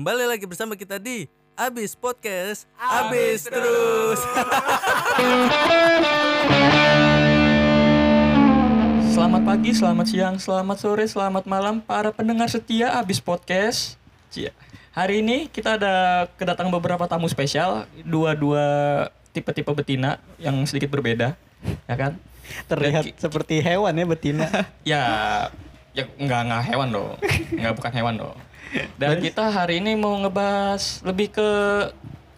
Kembali lagi bersama kita di Abis Podcast Abis, terus. Selamat pagi, selamat siang, selamat sore, selamat malam para pendengar setia Abis Podcast. Cia. Hari ini kita ada kedatangan beberapa tamu spesial, dua-dua tipe-tipe betina yang sedikit berbeda, ya kan? Terlihat Dan seperti hewan ya betina. Ya, ya nggak nggak hewan dong, nggak bukan hewan dong. Dan kita hari ini mau ngebahas lebih ke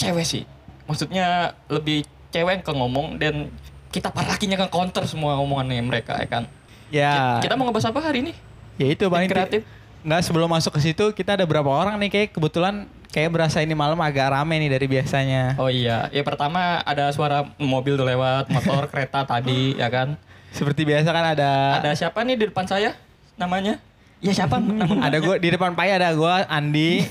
cewek sih, maksudnya lebih cewek yang ke ngomong dan kita para lakinya ke counter semua omongannya mereka, ya kan? ya. Kita mau ngebahas apa hari ini? ya itu bang. Kreatif. Nggak sebelum masuk ke situ kita ada berapa orang nih kayak kebetulan kayak berasa ini malam agak rame nih dari biasanya. Oh iya, ya pertama ada suara mobil tuh lewat, motor, kereta tadi, ya kan? Seperti biasa kan ada Ada siapa nih di depan saya? Namanya? Ya siapa? Ada gua di depan Pai ada gua Andi.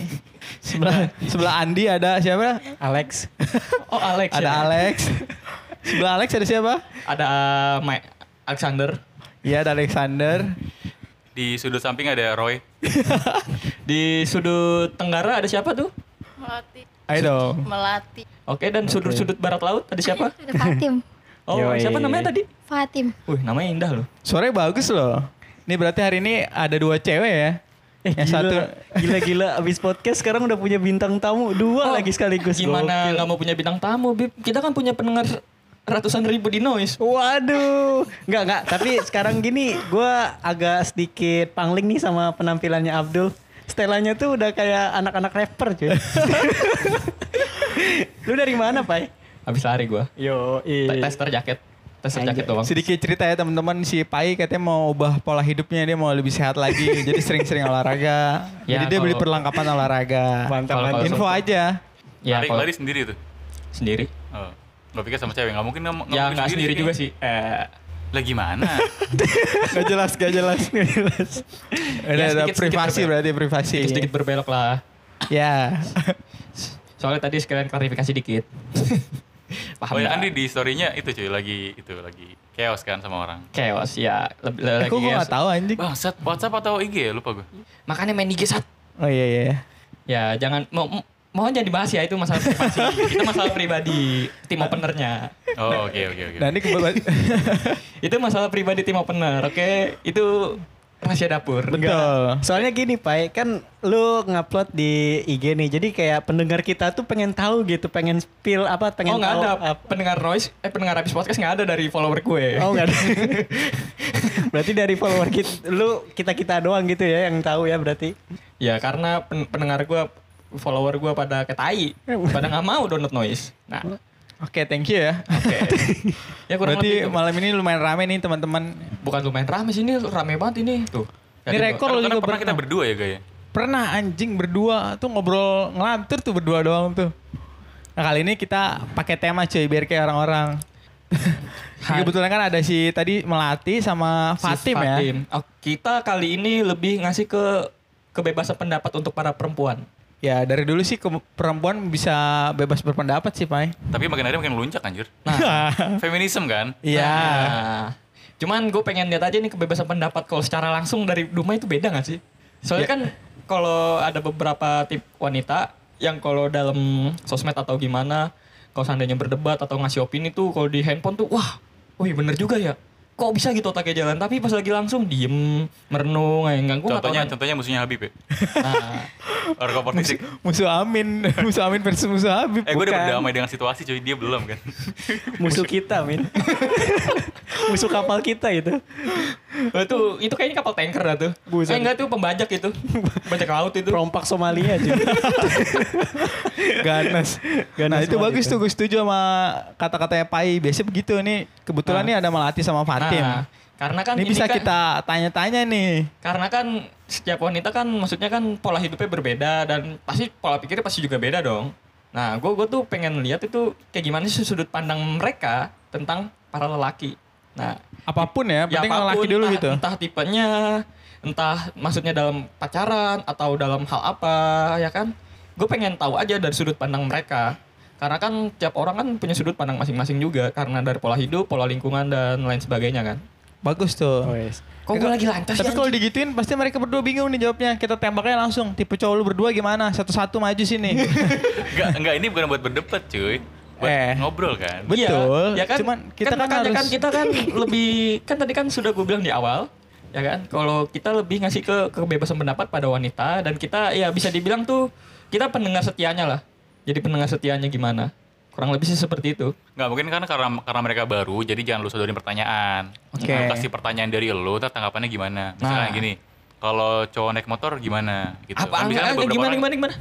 sebelah sebelah Andi ada siapa? Alex. Oh Alex. ada ya. Alex. sebelah Alex ada siapa? Ada uh, Mike Alexander. Iya ada Alexander. Di sudut samping ada Roy. Di sudut tenggara ada siapa tuh? Melati. Ayo dong. Melati. Oke, dan sudut-sudut barat laut ada siapa? Ada Fatim. Oh, Yoi. siapa namanya tadi? Fatim. Wih, namanya indah loh. Suaranya bagus loh. Ini berarti hari ini ada dua cewek ya. Eh, yang satu gila-gila abis podcast sekarang udah punya bintang tamu dua Oh, lagi sekaligus. Gimana nggak mau punya bintang tamu, Bib? Kita kan punya pendengar ratusan ribu di noise. Waduh, nggak nggak. Tapi sekarang gini, gue agak sedikit pangling nih sama penampilannya Abdul. Stelanya tuh udah kayak anak-anak rapper cuy. Lu dari mana, Pai? Habis lari gua. Yo, iya. Tester jaket. Anjay. jaket doang. sedikit cerita ya teman-teman si Pai katanya mau ubah pola hidupnya dia mau lebih sehat lagi jadi sering-sering olahraga Ya, jadi dia beli kalau- perlengkapan olahraga Mantap, Kalau- mantap. info aja Ya, lari, kalau lari sendiri tuh. sendiri. Oh. Pikir sama cewek, nggak mungkin nggak Ya mungkin sendiri juga sih. Eh, Lah gimana? gak jelas gak jelas gak jelas ada, Ya, ada sedikit-sedikit privasi berbelok. berarti privasi sedikit berbelok lah. ya Soalnya tadi sekalian klarifikasi dikit. Paham oh ya kan di, di story-nya itu cuy, lagi itu lagi chaos kan sama orang. Chaos ya. Lebih eh, lagi chaos. gak tahu anjing Bangsat, WhatsApp atau IG ya? Lupa gue. Makanya main IG sat. oh iya iya Ya jangan mau mohon jangan dibahas ya itu masalah privasi. Kita masalah pribadi tim openernya. Oh oke oke oke. nah ini kebetulan Itu masalah pribadi tim opener, oke? Itu rahasia dapur. betul Soalnya gini, Pai, kan lu ngupload di IG nih. Jadi kayak pendengar kita tuh pengen tahu gitu, pengen spill apa, pengen Oh nggak tahu ada apa. pendengar noise, eh pendengar habis podcast nggak ada dari follower gue. Oh enggak ada. berarti dari follower kita lu kita-kita doang gitu ya yang tahu ya berarti. Ya karena pen- pendengar gue, follower gue pada ketai, pada nggak mau download noise. Nah, oke thank you ya oke. ya kurang berarti lebih itu. malam ini lumayan rame nih teman-teman bukan lumayan rame sih ini rame banget ini tuh. Ini rekor karena juga pernah kita berdua ya gaya. Pernah anjing berdua tuh ngobrol ngelantur tuh berdua doang tuh. Nah kali ini kita pakai tema cuy biar kayak orang-orang. Kebetulan kan ada si tadi Melati sama si Fatim, ya. Oh, kita kali ini lebih ngasih ke kebebasan pendapat untuk para perempuan. Ya dari dulu sih perempuan bisa bebas berpendapat sih Pai. Tapi makin hari makin luncak anjir. Nah, Feminisme kan? Iya. Nah, cuman gue pengen lihat aja nih kebebasan pendapat kalau secara langsung dari Duma itu beda gak sih? Soalnya Ya. kan kalau ada beberapa tip wanita yang kalau dalam sosmed atau gimana, kalau seandainya berdebat atau ngasih opini tuh kalau di handphone tuh wah, wih bener juga ya. Kok bisa gitu otaknya jalan, tapi pas lagi langsung diem, merenung, kayak enggak. Gue Contohnya contohnya musuhnya Habib ya. Nah, Orang politik. Musuh Amin, musuh Amin versus musuh Habib. Eh gue udah berdamai dengan situasi cuy, dia belum kan. Musuh kita, Min. Musuh kapal kita itu. Itu itu kayaknya kapal tanker dah tuh. Buset. Eh enggak tuh pembajak itu. Bajak laut itu. Perompak Somalia juga. Ganas. Ganas nah itu banget bagus itu. tuh gue setuju sama kata-katanya Pai. Biasanya begitu nih. Kebetulan Ah. nih ada Melati sama Fatim. Nah, karena kan ini bisa kan- kita tanya-tanya nih. Karena kan setiap wanita kan maksudnya kan pola hidupnya berbeda dan pasti pola pikirnya pasti juga beda dong. Nah, gue gue tuh pengen lihat itu kayak gimana sih sudut pandang mereka tentang para lelaki. Nah, Apa pun ya, penting apa pun, lelaki dulu entah, gitu. Entah tipenya, entah maksudnya dalam pacaran atau dalam hal apa, ya kan? Gue pengen tahu aja dari sudut pandang mereka. Karena kan tiap orang kan punya sudut pandang masing-masing juga karena dari pola hidup, pola lingkungan dan lain sebagainya kan. Bagus tuh. Oh, yes. Kok gue lagi lantas Tapi ya, kalau digituin pasti mereka berdua bingung nih jawabnya. Kita tembaknya langsung. Tipe cowok lu berdua gimana? Satu-satu maju sini. Enggak, enggak ini bukan buat berdebat cuy. Buat Eh. ngobrol kan. Betul. Iya, ya kan? Cuman kita kan makanya harus- kan kita kan lebih kan tadi kan sudah gue bilang di awal ya kan kalau kita lebih ngasih ke kebebasan pendapat pada wanita dan kita ya bisa dibilang tuh kita pendengar setianya lah jadi pendengar setianya gimana kurang lebih sih seperti itu Enggak, mungkin kan karena karena mereka baru, jadi jangan lu sodorin pertanyaan. Oke. Lu kasih pertanyaan dari lu, tanggapannya gimana. Misalnya Nah. gini, kalau cowok naik motor gimana gitu. apa Kan beberapa gimana orang- gimana gimana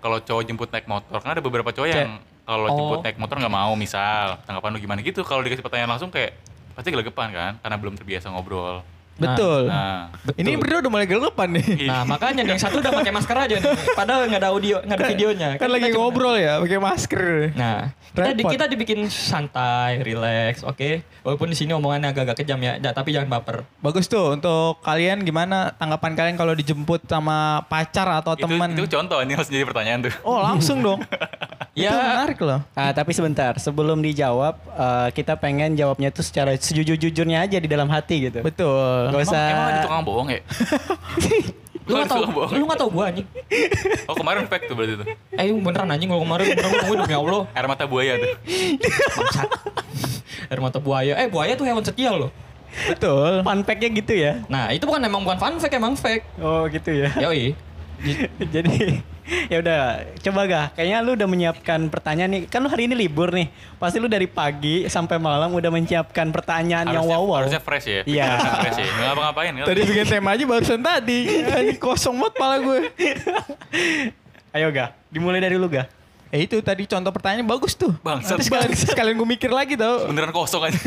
kalau cowok jemput naik motor kan ada beberapa cowok yang kalau Oh. jemput naik motor nggak mau misal. Tanggapan lu gimana? Gitu kalau dikasih pertanyaan langsung kayak pasti gelegepan kan? Karena belum terbiasa ngobrol Betul. nah Ini berdua udah mulai gelepan nih. nah makanya nih, yang satu udah pakai masker aja nih padahal nggak ada audio nggak ada videonya Kan lagi kita cuma- ngobrol ya, pakai masker. Nah, kita, di- kita dibikin santai, relax, oke. Walaupun di sini omongannya agak-agak kejam ya, da- tapi jangan baper. Bagus tuh untuk kalian gimana tanggapan kalian kalau dijemput sama pacar atau teman? itu contoh ini harus jadi pertanyaan tuh Oh langsung dong. Ya. Itu menarik loh. Ah, tapi sebentar, sebelum dijawab, eh, kita pengen jawabnya tuh secara sejujur-jujurnya aja di dalam hati gitu. Betul. Gak usah. emang ada tukang bohong ya Lu Tukang bohong. lu nggak tahu gua anjing. oh kemarin fake tuh berarti tuh Eh beneran anjing kalau kemarin beneran gua demi Allah. air mata buaya tuh Bangsat. Air mata buaya. Eh buaya tuh hewan setia loh. Betul. Fun fact-nya gitu ya. Nah itu bukan emang bukan fun fact emang fake. Oh gitu ya. Yoi. Jadi ya udah coba gak? Kayaknya lu udah menyiapkan pertanyaan nih. Kan lu hari ini libur nih. Pasti lu dari pagi sampai malam udah menyiapkan pertanyaan yang harusnya, wow wow harusnya fresh ya? Iya. Harusnya fresh ya? Nggak ngapa-ngapain kan Tadi bikin tema aja barusan tadi. Ini kosong banget pala gue. ayo ga dimulai dari lu ga Eh itu tadi contoh pertanyaan bagus tuh. Bangsat. Nanti sekalian, sekalian gue mikir lagi tau. beneran kosong aja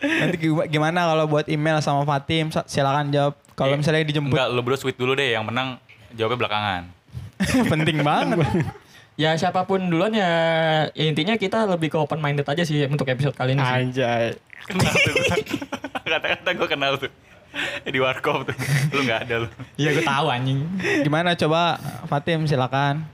Nanti gim- gimana kalau buat email sama Fatim silakan jawab. Kalau misalnya dijemput enggak lu berdua sweet dulu deh yang menang jawabnya belakangan penting banget. Ya siapa pun duluan ya, ya intinya kita lebih ke open minded aja sih untuk episode kali ini sih. anjay kenal tuh kata-kata gue kenal tuh di warkop tuh lu nggak ada lu Iya gue tahu anjing. Gimana coba Fatim silakan.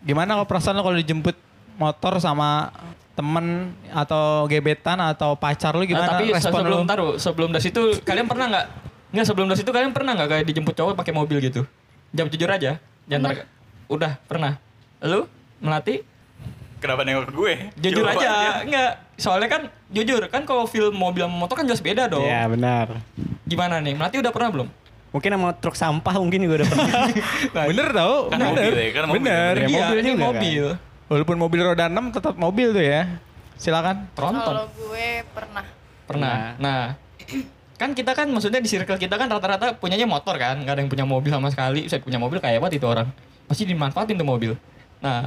Gimana kalau perasaan lo kalau dijemput motor sama temen atau gebetan atau pacar lu Nah, gimana tapi se- respon sebelum lu? taruh, sebelum dari situ kalian pernah nggak? Nggak sebelum dari situ kalian pernah nggak kayak dijemput cowok pakai mobil gitu? Jawab jujur aja. Jangan tar- Udah pernah. Lu melati? kenapa nengok ke gue Jujur Jawabannya. aja. Enggak. Soalnya kan jujur kan kalau film mobil sama motor kan jelas beda dong. ya benar Gimana nih? Melati udah pernah belum? Mungkin sama truk sampah mungkin juga udah pernah Bener tau? kan bener. mobil ya kan mobil Bener. Ya, iya, mobil ini juga kan. mobil. Walaupun mobil roda 6 tetap mobil tuh ya. Silakan. Tronton. Kalau gue pernah. Pernah. Nah, kan kita kan maksudnya di circle kita kan rata-rata punyanya motor kan, nggak ada yang punya mobil sama sekali. Saya punya mobil kayak apa itu orang. Pasti dimanfaatin tuh mobil. Nah,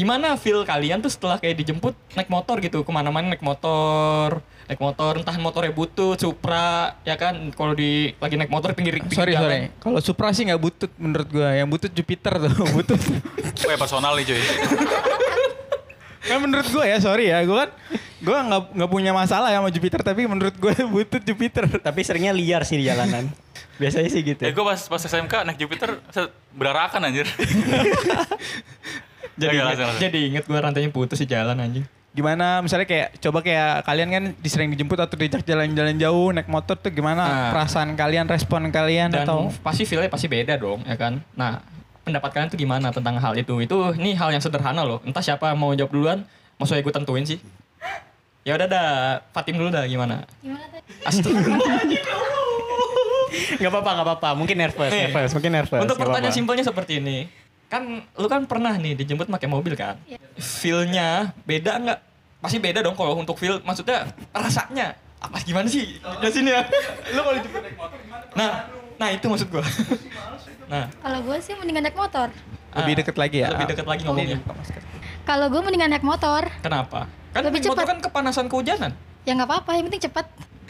gimana feel kalian tuh setelah kayak dijemput naik motor gitu ke mana-mana naik motor, naik motor entah motornya butut, Supra, ya kan kalau di lagi naik motor pinggir, pinggir Sorry jalan. sorry. Kalau Supra sih nggak butut menurut gua. Yang butut Jupiter tuh butut. Gue personal nih cuy kan menurut gua ya sorry ya. Gua kan gua nggak nggak punya masalah ya sama Jupiter tapi menurut gua butut Jupiter. tapi seringnya liar sih di jalanan biasanya sih gitu eh gue pas pas SMK naik Jupiter berarakan anjir Jadi, langsung, langsung. jadi inget gue rantainya putus di jalan anjing. Gimana misalnya kayak coba kayak kalian kan disering dijemput atau diajak jalan-jalan jauh naik motor tuh gimana Nah. perasaan kalian, respon kalian dan atau pasti feelnya pasti beda dong ya kan nah pendapat kalian tuh gimana tentang hal itu itu ini hal yang sederhana loh entah siapa mau jawab duluan mau saya gue tentuin sih ya udah dah Fatim dulu dah gimana Gimana tadi? Astagfirullah. nggak apa-apa nggak apa-apa mungkin nervous Nih, nervous mungkin nervous untuk pertanyaan simpelnya seperti ini kan lu kan pernah nih dijemput pakai mobil kan? Iya. feelnya beda nggak? Pasti beda dong kalau untuk feel maksudnya rasanya. Apa gimana sih? Ya sini ya? Lu kalau dijemput naik motor gimana nah nah itu maksud gua. Nah. Kalau gue sih mendingan naik motor. lebih ah, deket lagi ya? lebih deket lagi ngomongnya. Kalau gue mendingan naik motor. kenapa? Kan Lebih naik motor cepat. kan kepanasan kehujanan. Ya nggak apa-apa, yang penting cepat.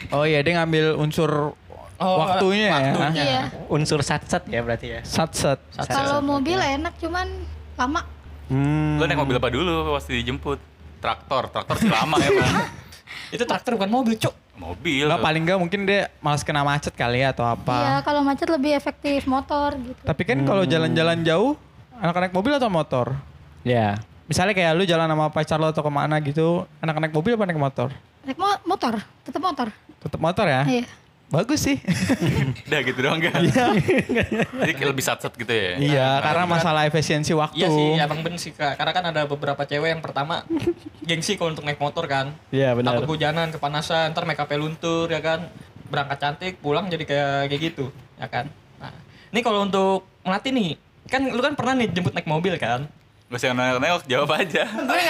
Oh iya dia ngambil unsur Oh, waktunya, waktunya. ya. Iya. unsur sat-sat ya berarti ya Sat sat. Kalau mobil enak cuman lama. hmm. Lo naik mobil apa dulu pasti dijemput? Traktor, traktor sih lama ya bang itu traktor bukan mobil cok Mobil Enggak paling enggak mungkin dia malas kena macet kali ya atau Iya, apa. kalau macet lebih efektif motor gitu. Tapi kan kalau jalan-jalan jauh anak naik mobil atau motor? ya Misalnya kayak lu jalan sama pacar lo atau ke mana gitu, anak naik mobil apa naik motor? Naik mo- motor, tetap motor. Tetap motor ya? Iya. Bagus sih. Udah gitu doang kan? Iya. Jadi lebih sat-sat gitu ya? iya, karena masalah efisiensi waktu. Iya sih, abang bener sih kak. Karena kan ada beberapa cewek yang pertama gengsi kalau untuk naik motor kan. Iya benar. Takut hujanan, kepanasan, ntar make up luntur ya kan. Berangkat cantik, pulang jadi kayak kayak gitu, ya kan. Nah, ini kalau untuk melatih nih, kan lu kan pernah nih jemput naik mobil kan? Gak usah nengok-nengok, jawab aja. Gue.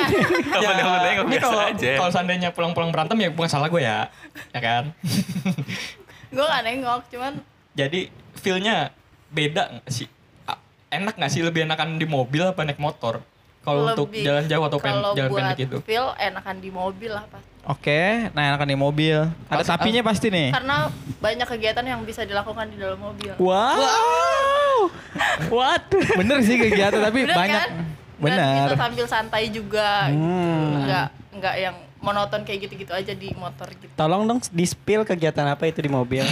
Kapan nengok-nengok, biasa kalau aja. kalau seandainya pulang-pulang berantem ya bukan salah gue ya, ya kan? gue gak nengok cuman Jadi feel-nya beda nggak sih? Enak nggak sih lebih enakan di mobil apa naik motor? Kalau untuk jalan jauh atau pen, jalan buat pendek gitu. feel enakan di mobil lah pasti Oke, nah enakan di mobil. Ada Pas- tapinya pasti nih. karena banyak kegiatan yang bisa dilakukan di dalam mobil Wow. What? Bener sih kegiatan tapi Bener banyak. kan? Dan Bener. bisa sambil santai juga gitu. Hmm. nggak nggak yang monoton kayak gitu-gitu aja di motor gitu Tolong dong di spill kegiatan apa itu di mobil.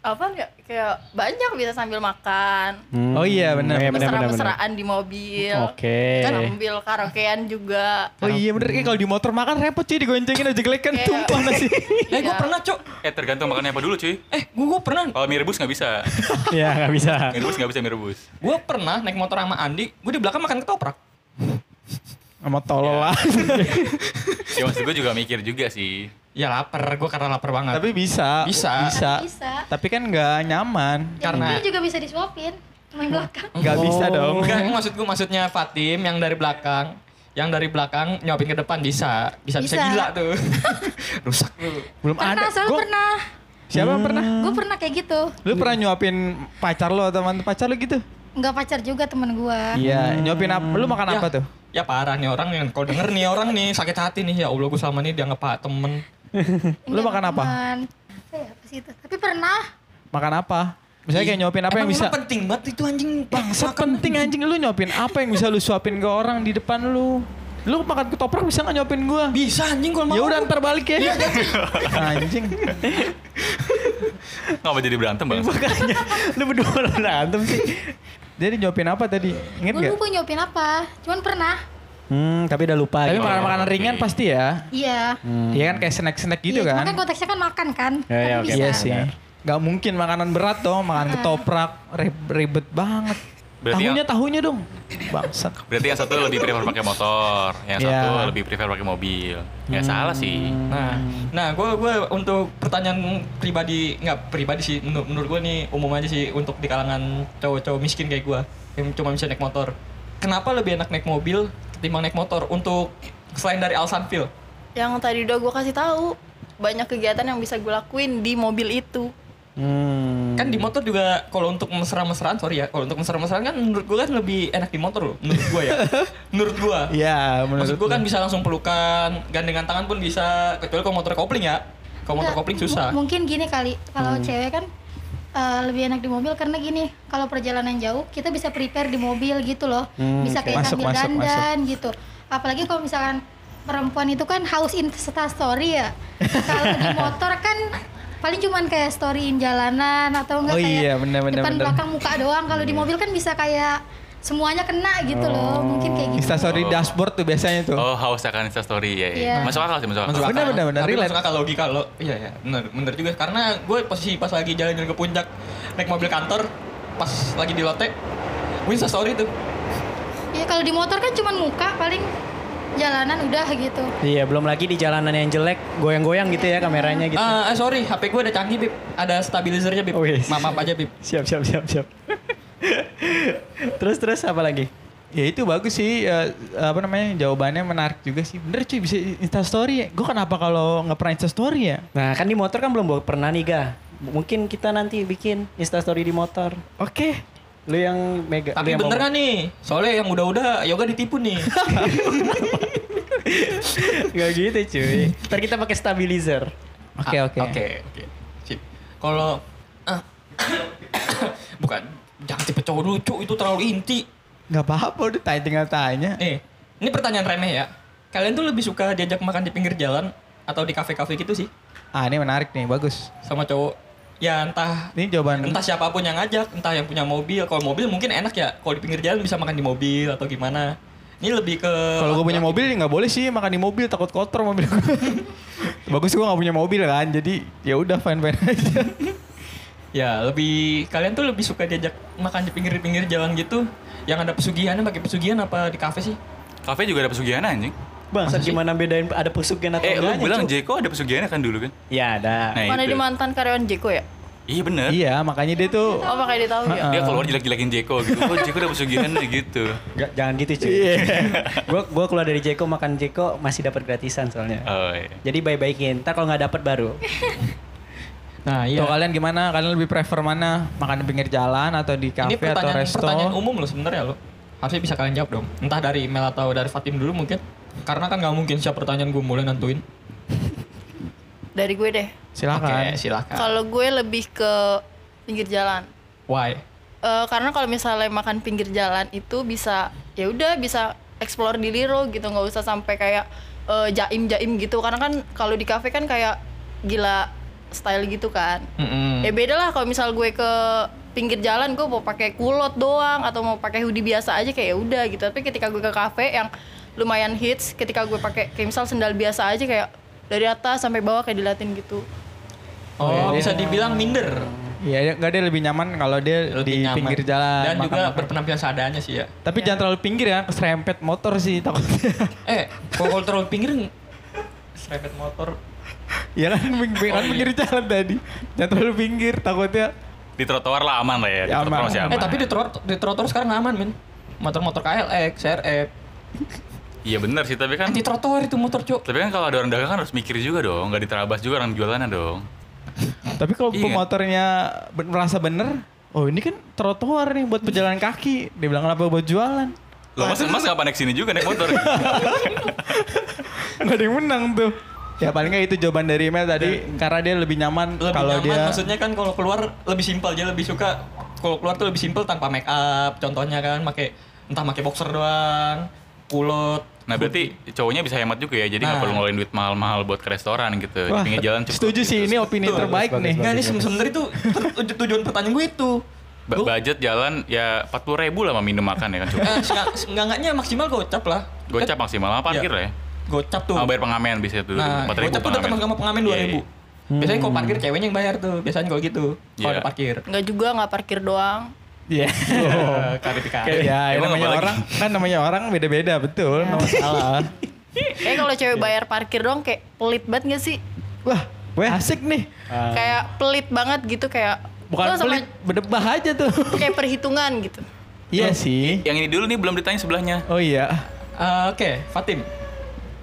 apa ya kayak banyak bisa sambil makan Hmm. Oh iya, benar. Iya, benar, benar, benar. mesra-mesraan di mobil Oke. kan sambil karaokean juga Oh iya bener, kayak kalau di motor makan repot sih digoncengin aja jelek kan Kayak- tumpah nasi. Eh gue Iya. pernah cok. Eh tergantung makannya apa dulu cuy. Eh gue gue pernah. Kalau mie rebus nggak bisa. Ya nggak bisa. Mie rebus nggak bisa mie rebus. Gue pernah naik motor sama Andi. Gue di belakang makan ketoprak. Sama tolol lah. Ya maksud gue juga mikir juga sih. Ya lapar. Gue karena lapar banget. Tapi bisa. Bisa. Bisa. Bisa. Tapi kan nggak nyaman. Yang Karena- mobil juga bisa disuapin. Yang belakang. Nggak bisa dong. Enggak, maksud gue maksudnya Fatim yang dari belakang. Yang dari belakang nyopin ke depan bisa. Bisa bisa, Bisa. gila tuh. Rusak tuh. Belum Pernah, ada. soalnya Gua- pernah. Siapa yang pernah? Gue pernah kayak gitu. Lu pernah nyuapin pacar lo atau mantan pacar lo gitu? Nggak pacar juga temen gue. Iya, nyuapin apa? Lu makan Ya, apa tuh? Ya parah nih orang yang kalau denger nih orang nih sakit hati nih ya Allah gue selama ini dianggap pak temen. Lu makan apa? Apa ya, apa sih itu? Tapi pernah. Makan apa? Misalnya kayak nyuapin apa yang Emang bisa? emang penting banget itu anjing Bangsat penting anjing lu nyuapin apa yang bisa lu suapin ke orang di depan lu? Lu makan ketoprak bisa nggak nyuapin gua? Bisa anjing kalau mau. Ya udah ntar balik ya. anjing. Ngapa jadi berantem bang? Makanya lu berdua berantem sih. Jadi nyuapin apa tadi? Ingat Gue nggak? lupa nyopin apa. Cuman pernah. Hmm, tapi udah lupa. Tapi gitu. makan makanan ringan pasti ya. Iya. Iya kan kayak snack-snack gitu iya, kan? Kan konteksnya kan makan kan. Ya, ya, Kan bisa. Iya sih. Gak mungkin makanan berat dong, makan ketoprak rib- ribet banget. Berarti tahunya yang- tahunya dong. Bangsat. Berarti yang satu lebih prefer pakai motor, yang Iya. satu lebih prefer pakai mobil. Ya salah sih. Nah, nah gue gue untuk pertanyaan pribadi nggak pribadi sih menurut, menurut gue nih umum aja sih untuk di kalangan cowok-cowok miskin kayak gue yang cuma bisa naik motor. Kenapa lebih enak naik mobil ketimbang naik motor untuk selain dari alasan feel? yang tadi udah gue kasih tahu banyak kegiatan yang bisa gue lakuin di mobil itu Hmm. Kan di motor juga kalau untuk mesra-mesraan sorry ya, kalau untuk mesra-mesraan kan menurut gue kan lebih enak di motor loh, menurut gue ya. menurut gue. Iya, menurut Maksud gue kan bisa langsung pelukan, gandengan tangan pun bisa, kecuali kalau motor kopling ya. Kalau motor kopling susah. m- Mungkin gini kali. Kalau cewek kan eh, lebih enak di mobil karena gini. Kalau perjalanan jauh kita bisa prepare di mobil gitu loh. Hmm, bisa kayak Masuk, sambil masuk, dandan gitu. Apalagi kalau misalkan perempuan itu kan haus insta story ya. kalau di motor kan paling cuman kayak storyin jalanan atau enggak Oh kayak iya, bener, bener, depan bener. belakang muka doang. Kalau di mobil kan bisa kayak semuanya kena gitu loh. Mungkin kayak gitu. Instastory Oh. dashboard tuh biasanya tuh. Oh haus akan Insta story ya. Iya. ya. Masuk akal sih masuk akal. Bener, akal. bener, bener, Tapi relate. masuk akal logika lo. Iya ya, bener, bener juga. Karena gue posisi pas lagi jalan-jalan ke puncak naik mobil kantor, pas lagi di lote, gue insta story tuh. Iya kalau di motor kan cuman muka paling jalanan udah gitu. Iya, belum lagi di jalanan yang jelek, goyang-goyang gitu ya kameranya gitu. Ah, eh, sorry, HP gue ada canggih bib, ada stabilizernya bib. Oh, iya. Maaf maaf aja bib. Siap, siap, siap, siap. terus terus apa lagi? Ya itu bagus sih eh, apa namanya jawabannya menarik juga sih. Bener cuy bisa Instastory ya. Gue kenapa kalau nggak pernah Instastory ya? Nah, kan di motor kan belum pernah nih, Ga. Mungkin kita nanti bikin Instastory di motor. Oke. Lu yang mega Tapi yang bener mau- kan nih? Soalnya yang udah-udah yoga ditipu nih. Gak gitu, cuy. Ntar kita pakai stabilizer. Oke Ah, oke. Oke oke. Sip. Kalau ah, bukan jangan tipe cowok dulu cuk itu terlalu inti. Gak apa-apa udah tanya tinggal tanya. Nih, ini pertanyaan remeh ya. Kalian tuh lebih suka diajak makan di pinggir jalan atau di kafe-kafe gitu sih Ah ini menarik nih bagus. sama cowok? Ya entah Ini jawaban. entah siapa pun yang ngajak, entah yang punya mobil. Kalau mobil mungkin enak ya. Kalau di pinggir jalan bisa makan di mobil atau gimana. Ini lebih ke Kalau gue punya mobil ya nggak boleh sih makan di mobil takut kotor mobil gue. Bagus gue gak punya mobil kan, jadi ya udah fine fine aja. Ya lebih kalian tuh lebih suka diajak makan di pinggir-pinggir jalan gitu, yang ada pesugihannya pakai pesugihan apa di kafe sih? Kafe juga ada pesugihan anjing. Bang, gimana bedain ada pesugihan atau Eh, lu bilang Cuk? Jeko ada pesugihannya kan dulu kan? Ya ada. Nah, Mana itu. di mantan karyawan Jeko ya? Iya bener. iya, makanya dia tuh Oh makanya dia tahu ya. Dia keluar jelek-jelekin Jeko gitu. Oh Jeko ada pesugihan gitu. Nggak, jangan gitu cuy. gua gua keluar dari Jeko makan Jeko masih dapat gratisan soalnya. Oh iya. Jadi baik-baikin. Ntar kalau nggak dapat baru. Nah Tuh kalian gimana? Kalian lebih prefer mana? Makan di pinggir jalan atau di Ini kafe atau resto? pertanyaan umum loh sebenarnya lo. Harusnya bisa kalian jawab dong. Entah dari email atau dari Fatim dulu mungkin. Karena kan nggak mungkin siap pertanyaan gue mulai nentuin. Dari gue deh. Silakan. Oke, silakan. Kalau gue lebih ke pinggir jalan. Why? Eh, karena kalau misalnya makan pinggir jalan itu bisa ya udah bisa explore di Liro gitu nggak usah sampai kayak eh, jaim-jaim gitu karena kan kalau di kafe kan kayak gila style gitu kan Mm-mm. ya beda lah kalau misal gue ke pinggir jalan gue mau pakai kulot doang atau mau pakai hoodie biasa aja kayak ya udah gitu tapi ketika gue ke kafe yang lumayan hits ketika gue pakai kayak misal sendal biasa aja kayak dari atas sampai bawah kayak dilatin gitu Oh, bisa dibilang minder. Iya, nggak dia lebih nyaman kalau dia Lebih di nyaman. pinggir jalan. Dan juga makan-makan. berpenampilan seadanya sih ya. Tapi jangan terlalu pinggir ya, keserempet motor sih takutnya. Eh, kalau kalau terlalu pinggir serempet motor. Iya kan, pinggir, kan Oh, iya. pinggir jalan tadi. Jangan terlalu pinggir, takutnya. Di trotoar lah aman lah ya. Di Ya, trotoar aman. masih aman. Eh, tapi di trotoar di trotoar sekarang aman, men. Motor-motor KLX, CRF. Iya bener sih, tapi kan Anti trotoar itu motor, Cuk. tapi kan kalau ada orang dagang kan harus mikir juga dong, nggak diterabas juga orang jualannya dong. Tapi kalau Iya. pemotornya ben- merasa bener, oh ini kan trotoar nih buat pejalan kaki. Dia bilang kenapa buat jualan? Lo mas mas nggak naik sini juga naik motor? Gak ada yang menang tuh. Ya paling nggak itu jawaban dari email tadi karena dia lebih nyaman Lebih kalau nyaman, dia maksudnya kan kalau keluar lebih simpel aja, lebih suka kalau keluar tuh lebih simpel tanpa make up. Contohnya kan pakai entah pakai boxer doang, kulot. Nah berarti cowoknya bisa hemat juga ya, jadi nggak Nah. perlu ngeluarin duit mahal-mahal buat ke restoran gitu. Wah, pinggir jalan cukup. setuju sih ini opini terbaik nih. Enggak, ini se- sebenarnya itu ter- tujuan pertanyaan gue itu. Ba- budget jalan ya 40 ribu lah sama minum makan ya kan cukup. Eh, enggak enggaknya maksimal gocap lah. Gocap maksimal sama parkir lah ya. Gocap tuh. Sama bayar pengamen bisa tuh. Nah, 4 ribu gocap tuh datang sama pengamen Iya, 2000. iya. Biasanya kalau parkir ceweknya yang bayar tuh. Biasanya kalau gitu. Kalau Iya. ada parkir. nggak juga nggak parkir doang Iya. Klarifikasi. Ya, Emang namanya orang kan namanya orang beda-beda betul, nggak masalah. kayak kalau cewek bayar parkir doang kayak pelit banget gak sih Wah, asik nih. kayak pelit banget gitu kayak Bukan pelit, berdebah aja tuh. kayak perhitungan gitu Iya sih. Yang ini dulu nih belum ditanya sebelahnya. Oh iya. Eh, Oke, Fatim.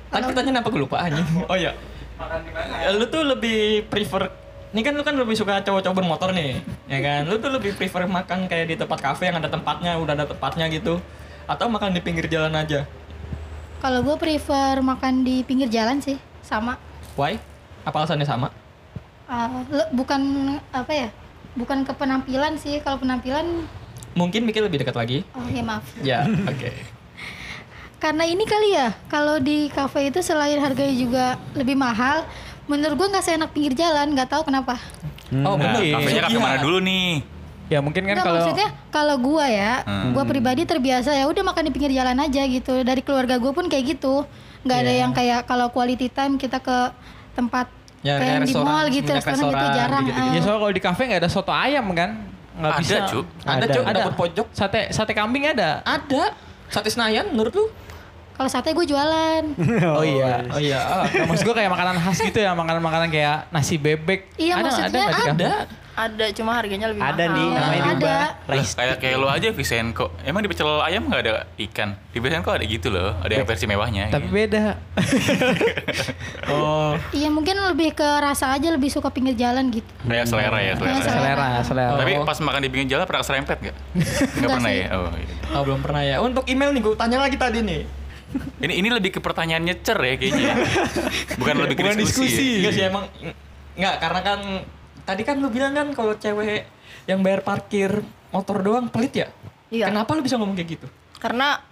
Tadi pertanyaan apa gue lupa anjing. Oh iya. Ya, Lu tuh lebih prefer ini kan lu kan lebih suka cowok-cowok bermotor nih, ya kan? Lu tuh lebih prefer makan kayak di tempat kafe yang ada tempatnya, udah ada tempatnya gitu, atau makan di pinggir jalan aja? Kalau gue prefer makan di pinggir jalan sih, sama. Why? Apa alasannya sama? Uh, bukan apa ya? Bukan ke penampilan sih. Kalau penampilan, Mungkin mikir lebih dekat lagi. oh ya maaf. Ya, oke. Karena ini kali ya, kalau di kafe itu selain harganya juga lebih mahal, menurut gue nggak seenak pinggir jalan, nggak tahu kenapa. Oh, Nah, bener. kafenya kafe mana dulu nih? Ya mungkin kan kalau maksudnya kalau gua ya, Hmm. gua pribadi terbiasa ya udah makan di pinggir jalan aja gitu. Dari keluarga gue pun kayak gitu. nggak ada Iya. yang kayak kalau quality time kita ke tempat Ya, kayak di restoran, mall gitu, semenjak restoran, gitu restoran, jarang. gitu-gitu. Ya ah. soalnya kalau di kafe nggak ada soto ayam kan? Nggak Ada, bisa. Cuk. Ada, Cuk, dapur pojok. Sate sate kambing ada. Ada. Sate Senayan menurut lu? Kalau sate gue jualan. Oh, iya. Oh iya. ah. Nah, maksud gue kayak makanan khas gitu ya, makanan-makanan kayak nasi bebek. Iya, ada, maksudnya nggak di kafe? Ada. ada cuma harganya lebih Ada mahal nih, Iya, namanya ada. diubah. Lah, Rice. kayak kayak lo aja Visenko. Emang di pecel ayam nggak ada ikan? Di Visenko ada gitu loh. Ada yang versi mewahnya. Tapi gitu. beda. Oh. Iya mungkin lebih ke rasa aja lebih suka pinggir jalan gitu. Kayak selera ya, selera. Iya, selera, selera. Tapi Oh. pas makan di pinggir jalan pernah serempet nggak? Nggak Nggak pernah sih. ya? Oh, iya. Oh, belum pernah ya. Untuk email nih gue tanya lagi tadi nih. Ini ini lebih ke pertanyaan nyecer ya kayaknya. Bukan lebih ke Bukan diskusi. diskusi. ya. Enggak sih emang enggak karena kan tadi kan lu bilang kan kalau cewek yang bayar parkir motor doang pelit ya? Iya. Kenapa lu bisa ngomong kayak gitu? karena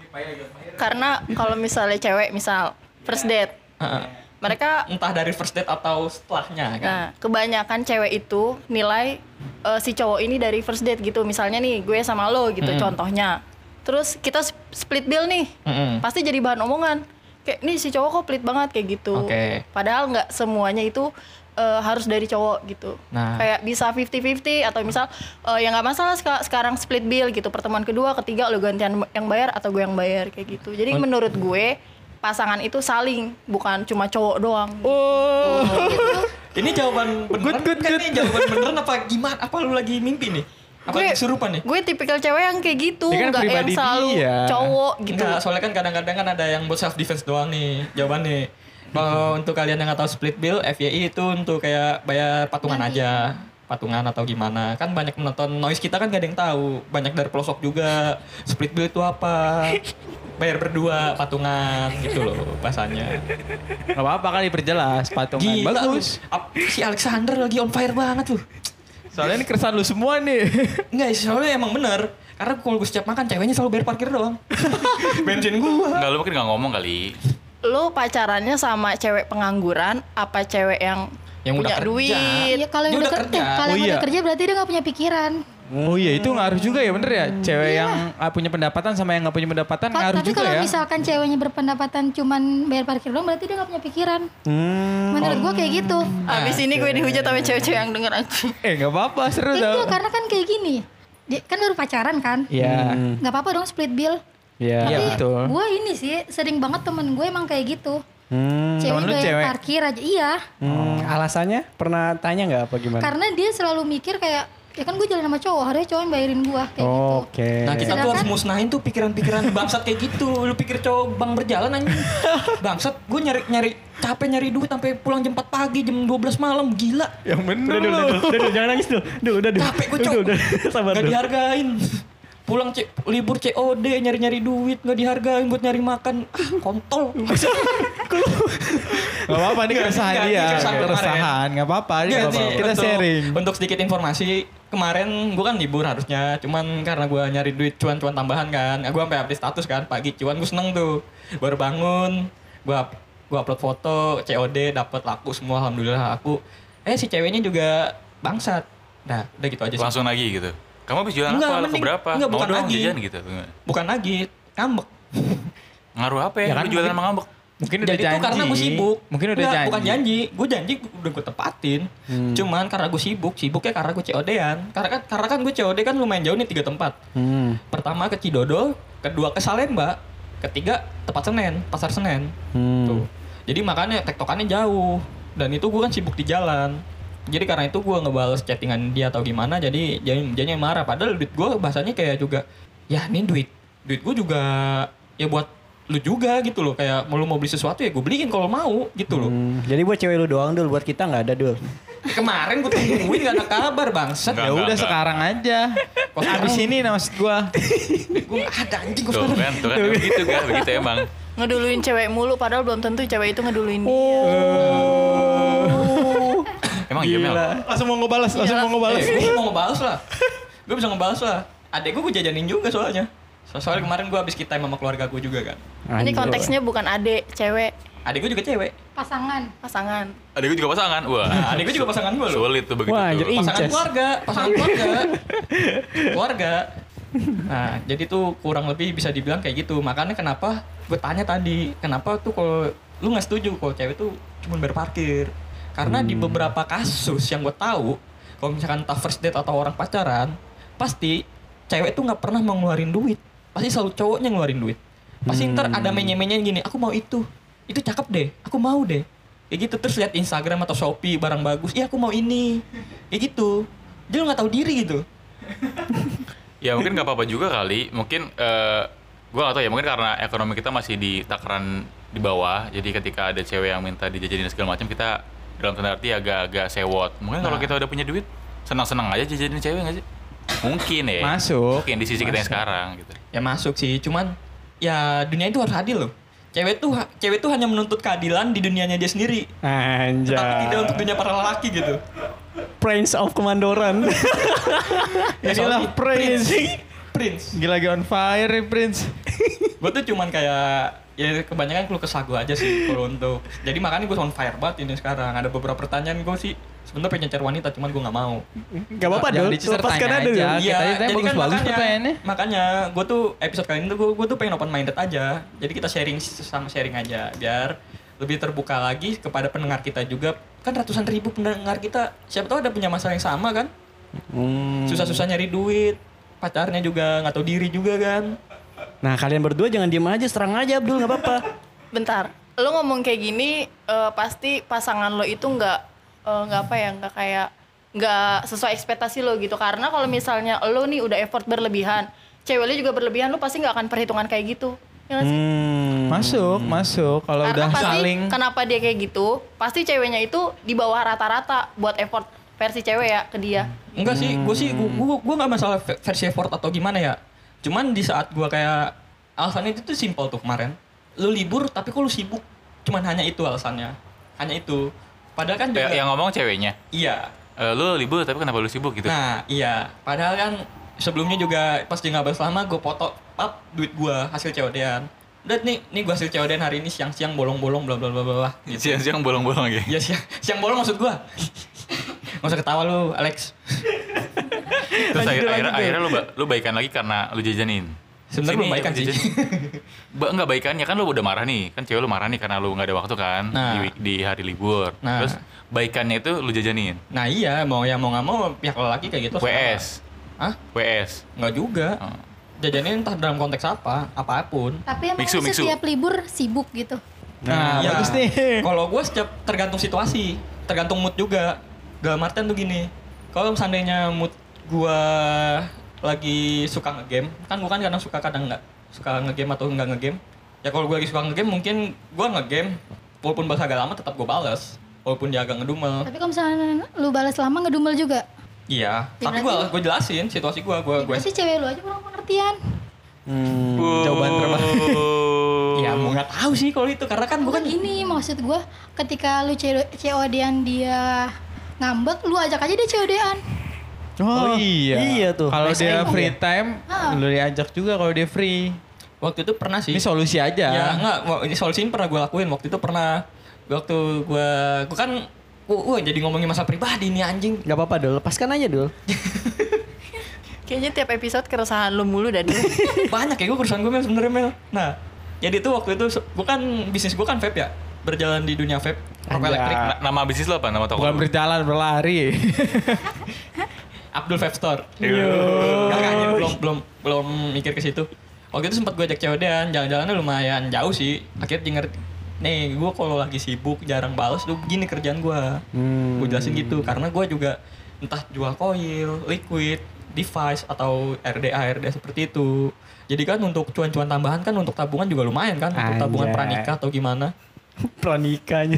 karena kalau misalnya cewek misal first date Heeh. mereka Entah dari first date atau setelahnya kan. Nah, kebanyakan cewek itu nilai eh, si cowok ini dari first date gitu. Misalnya nih, gue sama lo gitu Mm-mm. contohnya. Terus kita sp- split bill nih. Mm-mm. Pasti jadi bahan omongan. Kayak nih si cowok kok pelit banget kayak gitu Oke. padahal nggak semuanya itu eh, harus dari cowok gitu Nah. kayak bisa 50-50 atau misal eh, ya nggak masalah seka- sekarang split bill gitu pertemuan kedua ketiga lo gantian yang bayar atau gue yang bayar kayak gitu jadi menurut gue pasangan itu saling bukan cuma cowok doang Oh. Ini jawaban beneran Good, good, kan good. nih jawaban beneran apa gimana? Apa lu lagi mimpi nih? Apa gue lagi kesurupan nih? gue tipikal cewek yang kayak gitu Dia kan nggak yang selalu dia. cowok gitu Enggak, soalnya kan kadang-kadang kan ada yang buat self defense doang nih jawabannya. Kalau untuk kalian yang nggak tahu split bill, FYI itu untuk kayak bayar patungan aja. Patungan atau gimana. Kan banyak menonton noise kita kan gak ada yang tahu. Banyak dari pelosok juga. Split bill itu apa? Bayar berdua patungan gitu loh bahasanya. Gak apa-apa kan diperjelas patungan. Gila Bagus. lu. Si Alexander lagi on fire banget tuh. Soalnya ini keresahan lu semua nih. Enggak, soalnya emang bener. Karena kalau gue setiap makan, ceweknya selalu bayar parkir doang. Bensin gua. Enggak, lu mungkin nggak ngomong kali. lo pacarannya sama cewek pengangguran apa cewek yang, Yang udah punya kerja. duit Iya kalau yang udah udah kerja, kerja. kalau Oh yang iya. udah kerja berarti dia nggak punya pikiran. Oh iya itu ngaruh juga ya bener ya. Cewek yang ah, punya pendapatan sama yang nggak punya pendapatan Ka- ngaruh tapi juga kalau ya. misalkan ceweknya berpendapatan cuman bayar parkir doang berarti dia nggak punya pikiran. Hmm. Menurut gua kayak gitu. Abis ini gue dihujat sama cewek-cewek yang denger aku. Eh nggak apa-apa seru Itu tau. karena kan kayak gini. Dia kan baru pacaran kan. Iya. nggak apa-apa dong split bill. Iya. Iya Tapi betul. gue ini sih sering banget temen gue emang kayak gitu. Hmm. Cewek bayar cewek? parkir aja. Iya. Hmm, Alasannya pernah tanya nggak apa gimana? Karena dia selalu mikir kayak ya kan gue jalan sama cowok harusnya cowok yang bayarin gue kayak gitu. Oke. Nah kita tuh Sedangkan- harus musnahin tuh pikiran-pikiran bangsat kayak gitu. Lu pikir cowok bang berjalan anjing. Bangsat, gue nyari nyari capek nyari duit sampai pulang jam 4 pagi, jam 12 malam, gila. Yang bener Udah, udah, udah, udah, udah, jangan nangis dulu. Duh, udah, duh. Capek gue Udah, cowok. udah, sabar Gak dulu. dihargain. Pulang C- libur COD nyari-nyari duit gak dihargain buat nyari makan. Ah, kontol. Gak apa-apa ini keresahan dia. keresahan kemarin. Keresahan gak apa-apa. Ini Iya, nggak apa-apa. Kita untuk- sharing. Untuk sedikit informasi, kemarin gue kan libur harusnya, cuman karena gue nyari duit cuan-cuan tambahan kan, gue sampai update status kan, pagi cuan gue seneng tuh, baru bangun, gue gue upload foto, COD dapet laku semua, alhamdulillah laku. Eh si ceweknya juga bangsat. Nah, udah gitu aja sih. Langsung lagi gitu. Kamu habis jualan Enggak, apa? Laku mending- berapa? enggak, Mau bukan dong lagi. jajan gitu. Bukan lagi, ngambek. Ngaruh apa ya? Ya kan, jualan mungkin- sama ngambek. Mungkin udah Jadi janji. itu karena gue sibuk. Mungkin udah Enggak, janji. Bukan janji, gue janji udah gue tepatin. Cuman karena gue sibuk, sibuknya karena gue COD-an. Karena kan karena kan gue COD kan lumayan jauh nih tiga tempat. Hmm. Pertama ke Cidodo, kedua ke Salemba, ketiga tepat Senen, pasar Senen. Hmm. Tuh. Jadi makanya tektokannya jauh. Dan itu gue kan sibuk di jalan. Jadi karena itu gue ngebales chattingan dia atau gimana, jadi jadi jadinya marah. Padahal duit gue bahasanya kayak juga, ya ini duit, duit gue juga ya buat lu juga gitu loh. Kayak mau lu mau beli sesuatu ya gue beliin kalau mau gitu loh. Hmm, Jadi buat cewek lu doang dul, buat kita nggak ada dul. Kemarin gue tungguin gak ada kabar bangsat. Enggak, Ya udah sekarang aja. Kok Abis sekarang? ini nah maksud gua. Gue gak ada anjing gue Tuh sekarang. kan, tuh kan. Begitu kan, begitu emang. Ngeduluin cewek mulu padahal belum tentu cewek itu ngeduluin dia. Emang iya Mel? Langsung mau ngebalas, langsung mau ngebalas. Eh, gue mau ngebales lah. Gue bisa ngebales lah. Adek gue gue jajanin juga soalnya. So- Soalnya kemarin gue habis kita sama keluarga gue juga kan. Ini konteksnya bukan adik, cewek, Adek gue juga cewek. Pasangan. pasangan. Ada gue juga pasangan. Wah. Nah, adek gue juga pasangan gue loh. Sulit tuh begitu Wah, tuh. Pasangan Inces. keluarga, pasangan keluarga. keluarga. Nah, jadi tuh kurang lebih bisa dibilang kayak gitu. Makanya kenapa gue tanya tadi, kenapa tuh kalau lu nggak setuju kalau cewek tuh cuma bayar Karena di beberapa kasus yang gue tahu, kalau misalkan entah first date atau orang pacaran, pasti cewek tuh nggak pernah mau ngeluarin duit. Pasti selalu cowoknya ngeluarin duit. Pasti ntar ada menye-menye gini, aku mau itu, itu cakep deh, aku mau deh. Kayak gitu terus lihat Instagram atau Shopee barang bagus, iya aku mau ini, kayak gitu. Dia nggak tahu diri gitu. Ya mungkin nggak apa-apa juga kali. Mungkin eh gue gak tahu ya. Mungkin karena ekonomi kita masih di takaran di bawah. Jadi ketika ada cewek yang minta dijajanin segala macam, kita dalam tanda arti agak-agak sewot. Mungkin kalau Nah. kita udah punya duit, senang-senang aja jajanin cewek nggak sih? Mungkin ya. Masuk. Mungkin di sisi kita yang Masuk. sekarang gitu. Ya masuk sih, cuman ya dunia itu harus adil loh. Cewek tuh cewek tuh hanya menuntut keadilan di dunianya dia sendiri, tapi tidak Anjay. untuk dunia para lelaki gitu. Prince of Kemandoran. Inilah soalnya Prince. Prince. Gila lagi on fire nih Prince. gue tuh cuman kayak ya kebanyakan keluh kesah gue aja sih kalau untuk jadi makanya gue on fire banget ini sekarang ada beberapa pertanyaan gue sih sebenarnya pengen cari wanita cuman gue nggak mau Gak apa-apa Jangan dong. Lepaskan aja. Iya, tadi jadi kan makanya, pengennya. makanya gue tuh episode kali ini tuh gue, gue tuh pengen open minded aja. Jadi kita sharing sama sharing aja biar lebih terbuka lagi kepada pendengar kita juga. Kan ratusan ribu pendengar kita, siapa tahu ada punya masalah yang sama kan? Hmm. Susah-susah nyari duit, pacarnya juga nggak tahu diri juga kan? Nah kalian berdua jangan diem aja, serang aja Abdul nggak apa-apa. Bentar, lo ngomong kayak gini eh, pasti pasangan lo itu nggak eh, nggak apa ya nggak kayak nggak sesuai ekspektasi lo gitu karena kalau misalnya lo nih udah effort berlebihan cewek lo juga berlebihan lo pasti nggak akan perhitungan kayak gitu ya nggak sih? Hmm. Masuk, masuk. Kalau udah pasti saling kenapa dia kayak gitu pasti ceweknya itu di bawah rata-rata buat effort versi cewek ya ke dia Enggak sih, gue sih gue gue gue nggak masalah ve- versi effort atau gimana ya. Cuman di saat gue kayak alasannya itu tuh simpel tuh kemarin. Lu libur tapi kok lu sibuk? Cuman hanya itu alasannya. Hanya itu. Padahal kan juga Ya, yang ngomong ceweknya. iya. Eh, lu libur tapi kenapa lu sibuk gitu? Nah, iya. Padahal kan sebelumnya juga pas dia nggak balas lama gue foto up duit gue hasil COD-an. Udah nih, nih gue hasil COD-an hari ini siang-siang bolong-bolong bla bla bla bla bla. Gitu. Siang-siang bolong-bolong lagi. Ya siang, siang bolong maksud gue. Gak usah ketawa lu, Alex. Terus akhir, akhirnya, akhirnya lu, lu baikan lagi karena lu jajanin. Sebenarnya belum baikan sih. ba enggak baikannya kan lu udah marah nih. Kan cewek lu marah nih karena lu nggak ada waktu kan Nah. di, di hari libur. Nah. Terus baikannya itu lu jajanin. Nah iya, mau ya mau nggak mau pihak lelaki kayak gitu. WS. Hah? WS. Nggak juga. Oh. Jajanin entah dalam konteks apa, apa pun. Tapi emang Mixu, lu mixu. setiap libur sibuk gitu. Nah, Iya. bagus nih. Kalau gue setiap tergantung situasi, tergantung mood juga. Dalam artian tuh gini, kalau seandainya mood gue lagi suka ngegame, kan gue kan kadang suka kadang nggak suka ngegame atau nggak ngegame. Ya kalau gue lagi suka ngegame, mungkin gue ngegame, walaupun bahasa agak lama tetap gue balas, walaupun dia agak ngedumel. Tapi kalau misalnya lu balas lama ngedumel juga. Iya, Ya, tapi gue berarti- gue jelasin situasi gue, gue Ya, gue pasti cewek lu aja kurang pengertian. Hmm. Jawaban terbaik. Ya mau nggak tahu sih kalau itu karena kan gue Bukan kan gini maksud gua ketika lu COD-an dia ngambek, lu ajak aja dia COD-an. Oh, iya. Iya tuh. Kalau dia free time, Ah. lu diajak juga kalau dia free. waktu itu pernah sih. Ini solusi aja. Ya enggak, ini solusi ini pernah gue lakuin waktu itu pernah waktu gue gue kan gue jadi ngomongin masa pribadi nih anjing. Gak apa-apa Dul, lepaskan aja Dul. kayaknya tiap episode keresahan lu mulu dan Banyak ya gue kerusuhan gue Mel sebenarnya Mel. Nah, jadi itu waktu itu gue kan bisnis gue kan vape ya, berjalan di dunia vape, rokok Anjay. elektrik. Na- nama bisnis lo apa? Nama toko Bukan berjalan berlari. Abdul Vape Store. Enggak, jadi belum belum belum mikir ke situ. Waktu itu sempat gue ajak COD-an, jalan-jalannya lumayan jauh sih. Akhirnya dia ngerti, nih gue kalau lagi sibuk jarang balas tuh gini kerjaan gue. Hmm. Gue jelasin gitu karena gue juga entah jual coil, liquid, device atau RDA RDA seperti itu. Jadi kan untuk cuan-cuan tambahan kan untuk tabungan juga lumayan kan untuk tabungan Anjay. pranikah atau gimana. Pranikahnya.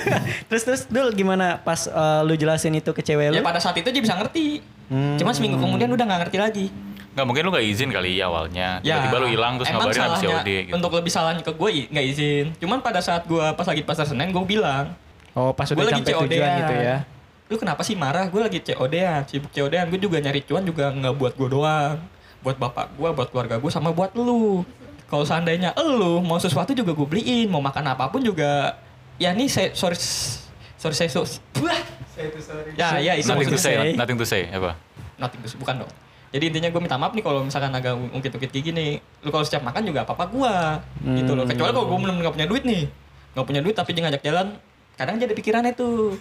terus terus Dul gimana pas eh, lu jelasin itu ke cewek lu? Ya pada saat itu dia bisa ngerti. Hmm. Cuma seminggu kemudian udah nggak ngerti lagi. Nggak mungkin lu nggak izin kali awalnya. Tiba-tiba lu hilang terus Ya, ngabarin habis salahnya COD gitu. Untuk lebih salahnya ke gue nggak izin. Cuman pada saat gue pas lagi pasar Senen gue bilang, Oh pas gue udah lagi sampai COD tujuan gitu ya. Lu kenapa sih marah? Gue lagi COD ya, sibuk COD Gue juga nyari cuan juga nggak buat gue doang, buat bapak gue, buat keluarga gue, sama buat lu. Kalau seandainya lu mau sesuatu juga gue beliin, mau makan apa pun juga. Ya nih saya sorry sorry saya so, Wah. Ya ya itu Nothing to maksudnya. say, nothing to say apa? nothing to say, bukan dong. Jadi intinya gue minta maaf nih kalau misalkan agak ungkit-ungkit kayak gini. Lu kalau setiap makan juga apa-apa gue. Gitu loh. Kecuali kalau gue belum nggak punya duit nih. Nggak punya duit tapi dia ngajak jalan. Kadang jadi pikirannya tuh.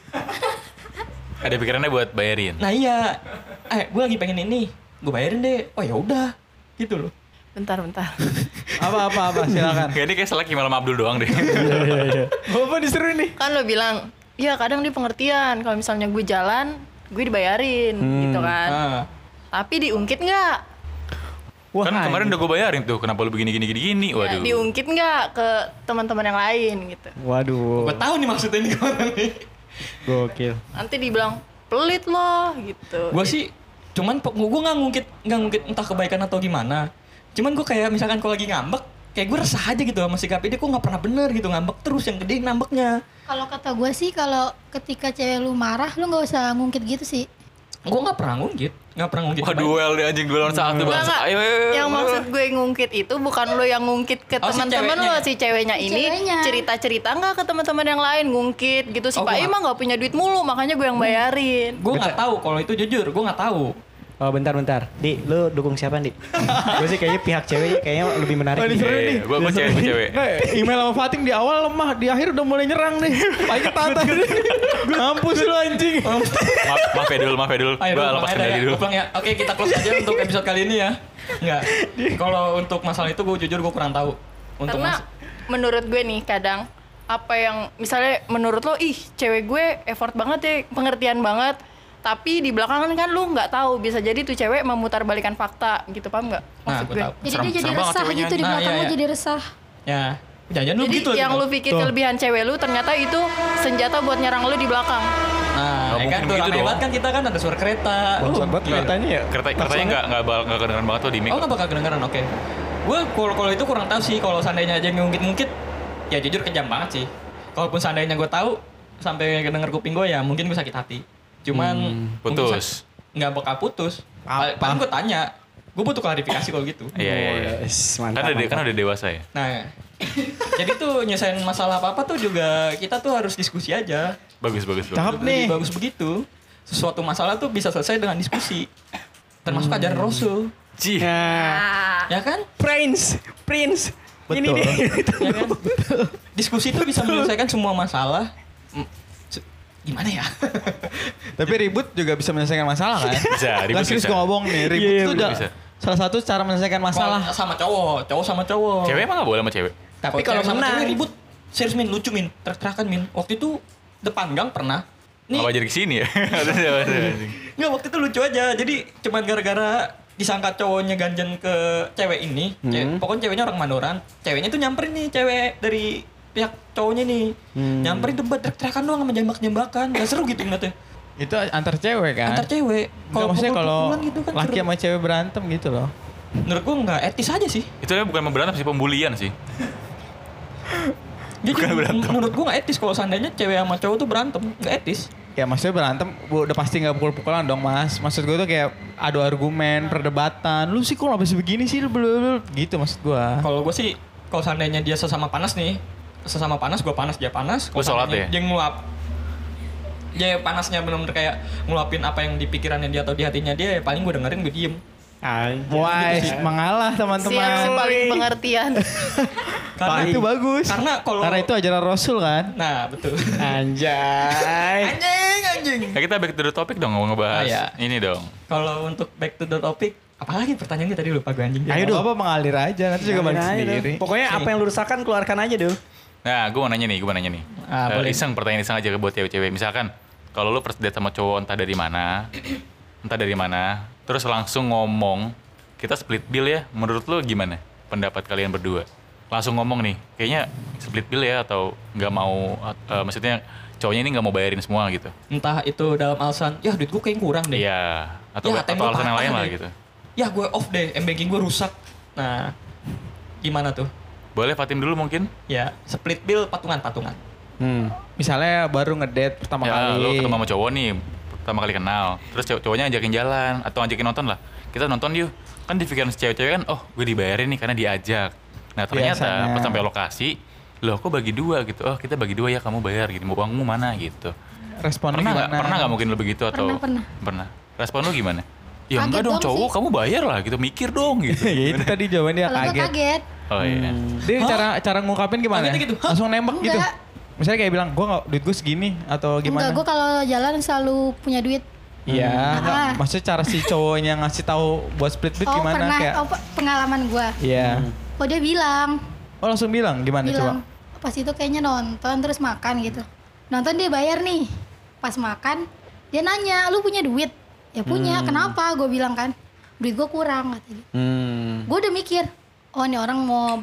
Ada pikirannya buat bayarin. Nah iya. Eh gue lagi pengen ini. Gue bayarin deh. Oh ya udah. Gitu loh. Bentar bentar apa apa apa silakan. Kayak ini kayak selagi malam Abdul doang deh. Apa diseru nih? kan lo bilang ya kadang dia pengertian kalau misalnya gue jalan gue dibayarin gitu kan Nah, tapi diungkit nggak Wah, kan kemarin udah gue bayarin tuh. Kenapa lu begini gini gini gini? Ya, Waduh. diungkit nggak ke teman-teman yang lain gitu Waduh. gue tahu nih maksudnya ini ke mana nih. Gokil. nanti dibilang pelit loh gitu Gue sih cuman gue nggak ngungkit nggak ngungkit entah kebaikan atau gimana. Cuman gue kayak misalkan kalau lagi ngambek kayak gue resah aja gitu sama sikapnya dia kok nggak pernah bener gitu ngambek terus yang gede ngambeknya Kalau kata gue sih kalau ketika cewek lu marah lu nggak usah ngungkit gitu sih. gue nggak pernah ngungkit nggak pernah ngungkit Wah duel deh anjing duel satu bangsa. enggak. Ayo, ayo, ayo. yang maksud gue ngungkit itu bukan lo yang ngungkit ke Oh, teman-teman ceweknya. lo si ceweknya ini Ceweknya. cerita-cerita nggak ke teman-teman yang lain ngungkit gitu si Oh, Pak Ima nggak punya duit mulu makanya gue yang bayarin gue nggak tahu kalau itu jujur gue nggak tahu Oh bentar bentar. Di, lu dukung siapa Di? gue sih kayaknya pihak cewek kayaknya lebih menarik. Oh, ini Di. seru Iya, nih. iya. Gua- gua Ini cewek, nih. cewek. Nggak, email sama Fatim di awal lemah, di akhir udah mulai nyerang nih. Pakai tata. Mampus lu anjing. Maaf, maaf ya dul, maaf ya dulu, lepas Bang, kendali dulu. Pulang ya. Oke, kita close aja untuk episode kali ini ya. Enggak. Kalau untuk masalah itu gue jujur gue kurang tahu. Untuk karena menurut gue nih kadang apa yang misalnya menurut lo ih cewek gue effort banget ya pengertian banget tapi di belakangan kan lu nggak tahu bisa jadi tuh cewek memutarbalikan fakta gitu paham nggak Nah, maksud gue gue tahu. Jadi Serem- dia jadi resah gitu di Nah, belakang iya, lo iya. jadi resah. Ya, jangan lu jadi gitu yang gitu. lu pikir Tuh. kelebihan cewek lu ternyata itu senjata buat nyerang lu di belakang Nah, Nggak ya kan tuh gitu rame dong. banget kan kita kan ada suara kereta. Bangsat banget gila. keretanya ya. Kereta keretanya nggak nggak bakal nggak kedengeran banget tuh di mic. Oh nggak bakal kedengeran, oke. Gue kalau kalau itu kurang tahu sih. Kalau seandainya aja ngungkit-ngungkit, ya jujur kejam banget sih. Kalaupun seandainya gue tahu sampai kedenger kuping gue ya mungkin gue sakit hati. Cuman mungkin putus. nggak bakal putus. Apa? Paling gue tanya, gue butuh klarifikasi kalau gitu. Iya iya iya. Kan mantap. udah kan udah dewasa ya. Nah, jadi tuh nyelesain masalah apa apa tuh juga kita tuh harus diskusi aja. Bagus bagus bagus. Cakep nih. Bagus begitu. Sesuatu masalah tuh bisa selesai dengan diskusi. Termasuk ajaran Rasul, Cih. Nah, ya kan? Prince, Prince. Ini Betul. nih. ya kan? Diskusi itu bisa menyelesaikan semua masalah. Gimana ya? Tapi ribut juga bisa menyelesaikan masalah kan? Bisa, ribut serius bisa. gue ngomong nih, ribut Iya, itu udah bisa. salah satu cara menyelesaikan masalah. Kalau sama cowok, cowok sama cowok. Cewek emang nggak boleh sama cewek. Tapi kalau cewek sama menang. cewek ribut, serius min, lucu min, terak-terakan min. Waktu itu depan gang pernah. Nih, Apa jadi ke sini ya? Nggak waktu itu lucu aja. Jadi cuman gara-gara disangka cowoknya ganjen ke cewek ini. Ce- pokoknya ceweknya orang Mandoran. Ceweknya tuh nyamperin nih cewek dari pihak cowoknya nih. Nyamperin debat teriak-teriakan doang sama jambak-jambakan. Gak seru gitu ngeliatnya. Itu antar cewek kan? Antar cewek. Enggak maksudnya kalau pukul-pukulan gitu kan laki seru. sama cewek berantem gitu loh. Menurut gua nggak etis aja sih. Itu bukan berantem sih pembulian sih. Jadi Bukan berantem. menurut gua nggak etis kalau seandainya cewek sama cowok tuh berantem. Nggak etis. Ya maksudnya berantem udah pasti nggak pukul-pukulan dong mas. Maksud gue tuh kayak adu argumen, perdebatan. Lu sih kok nggak bisa begini sih? Lu. Gitu maksud gue. Kalau gue sih, kalau seandainya dia sesama panas nih, sesama panas, gue panas, dia panas. Kalau Lu sholat ya? Dia ngeluap. Dia panasnya benar-benar kayak ngeluapin apa yang di pikirannya dia atau di hatinya dia, ya paling gue dengerin, gue diem. Wise, mengalah siap si teman-teman. paling pengertian Pak, itu bagus. Karena kalau... Karena itu ajaran Rasul kan. Nah, betul. Anjay. anjing, anjing. Nah, kita back to the topic dong mau ngebahas Ah, iya. ini dong. Kalau untuk back to the topic, apalagi pertanyaannya tadi lupa gue anjing. Ayo apa mengalir aja, nanti juga balik sendiri. Pokoknya apa yang lu rasakan keluarkan aja dulu. Nah, gue mau nanya nih, gue mau nanya nih. Ah, boleh. iseng pertanyaan iseng aja buat cewek-cewek. Misalkan kalau lu first date sama cowok entah dari mana, entah dari mana, terus langsung ngomong, kita split bill ya. Menurut lu gimana? Pendapat kalian berdua? Langsung ngomong nih, kayaknya split bill ya atau nggak mau, eh, maksudnya cowoknya ini nggak mau bayarin semua gitu. Entah itu dalam alasan, ya duit gue kayak kurang deh. Iya, atau, Ya, atau alasan yang lain lah deh. gitu. Ya gue off deh, M-banking gue rusak. Nah, gimana tuh? Boleh Fatim dulu mungkin? Ya, split bill patungan-patungan. Hmm. Misalnya baru ngedate pertama ya, kali. lu ketemu sama cowok nih, pertama kali kenal. Terus cowok cowoknya ajakin jalan atau ajakin nonton lah. Kita nonton yuk. Kan di pikiran si cewek-cewek kan, oh gue dibayarin nih karena diajak. Nah ternyata Biasanya. pas sampai lokasi, loh kok bagi dua gitu. Oh kita bagi dua ya kamu bayar gitu. Mau uangmu mana gitu. Responnya Pernah gimana? Pernah nggak mungkin lo begitu atau? Pernah, pernah. Pernah. Respon lu gimana? Ya Kaget enggak dong cowok, sih. kamu bayar lah gitu. Mikir dong gitu. ya itu tadi jawaban dia Kalau gue kaget. kaget, Oh iya. Dia cara cara ngungkapin gimana? Kagetnya gitu, hah? Langsung nembak gitu. Enggak. Misalnya kayak bilang, gua nggak duit gue segini atau gimana? enggak gue kalau jalan selalu punya duit. Iya, enggak. Ah. maksudnya cara si cowoknya ngasih tahu buat split duit oh gimana pernah, kayak oh pe- pengalaman gue. Iya. Oh dia bilang, Oh langsung bilang gimana bilang coba? pas itu kayaknya nonton terus makan gitu. Nonton dia bayar nih. Pas makan dia nanya, lu punya duit? Ya punya. Kenapa? Gue bilang kan, duit gue kurang kata dia. Hmm. Gue udah mikir, oh ini orang mau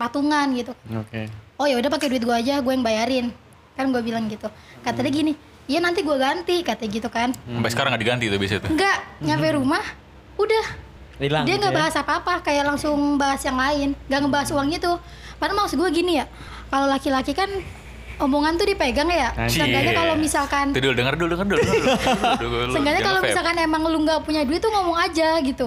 patungan gitu. Oke. Oh ya udah pakai duit gue aja, gue yang bayarin. Kan gue bilang gitu. Kata dia gini, iya nanti gue ganti, kata gitu kan. Sampai sekarang nggak diganti tuh biasa tuh. Enggak, nyampe rumah, udah Hilang. dia gitu nggak ya. bahas apa-apa kayak langsung bahas yang lain nggak ngebahas uang itu padahal maksud gue gini ya kalau laki-laki kan omongan tuh dipegang ya. Seenggaknya kalau misalkan Tuh dulu denger dulu denger dulu. Seenggaknya kalau misalkan emang lu nggak punya duit tuh ngomong aja gitu.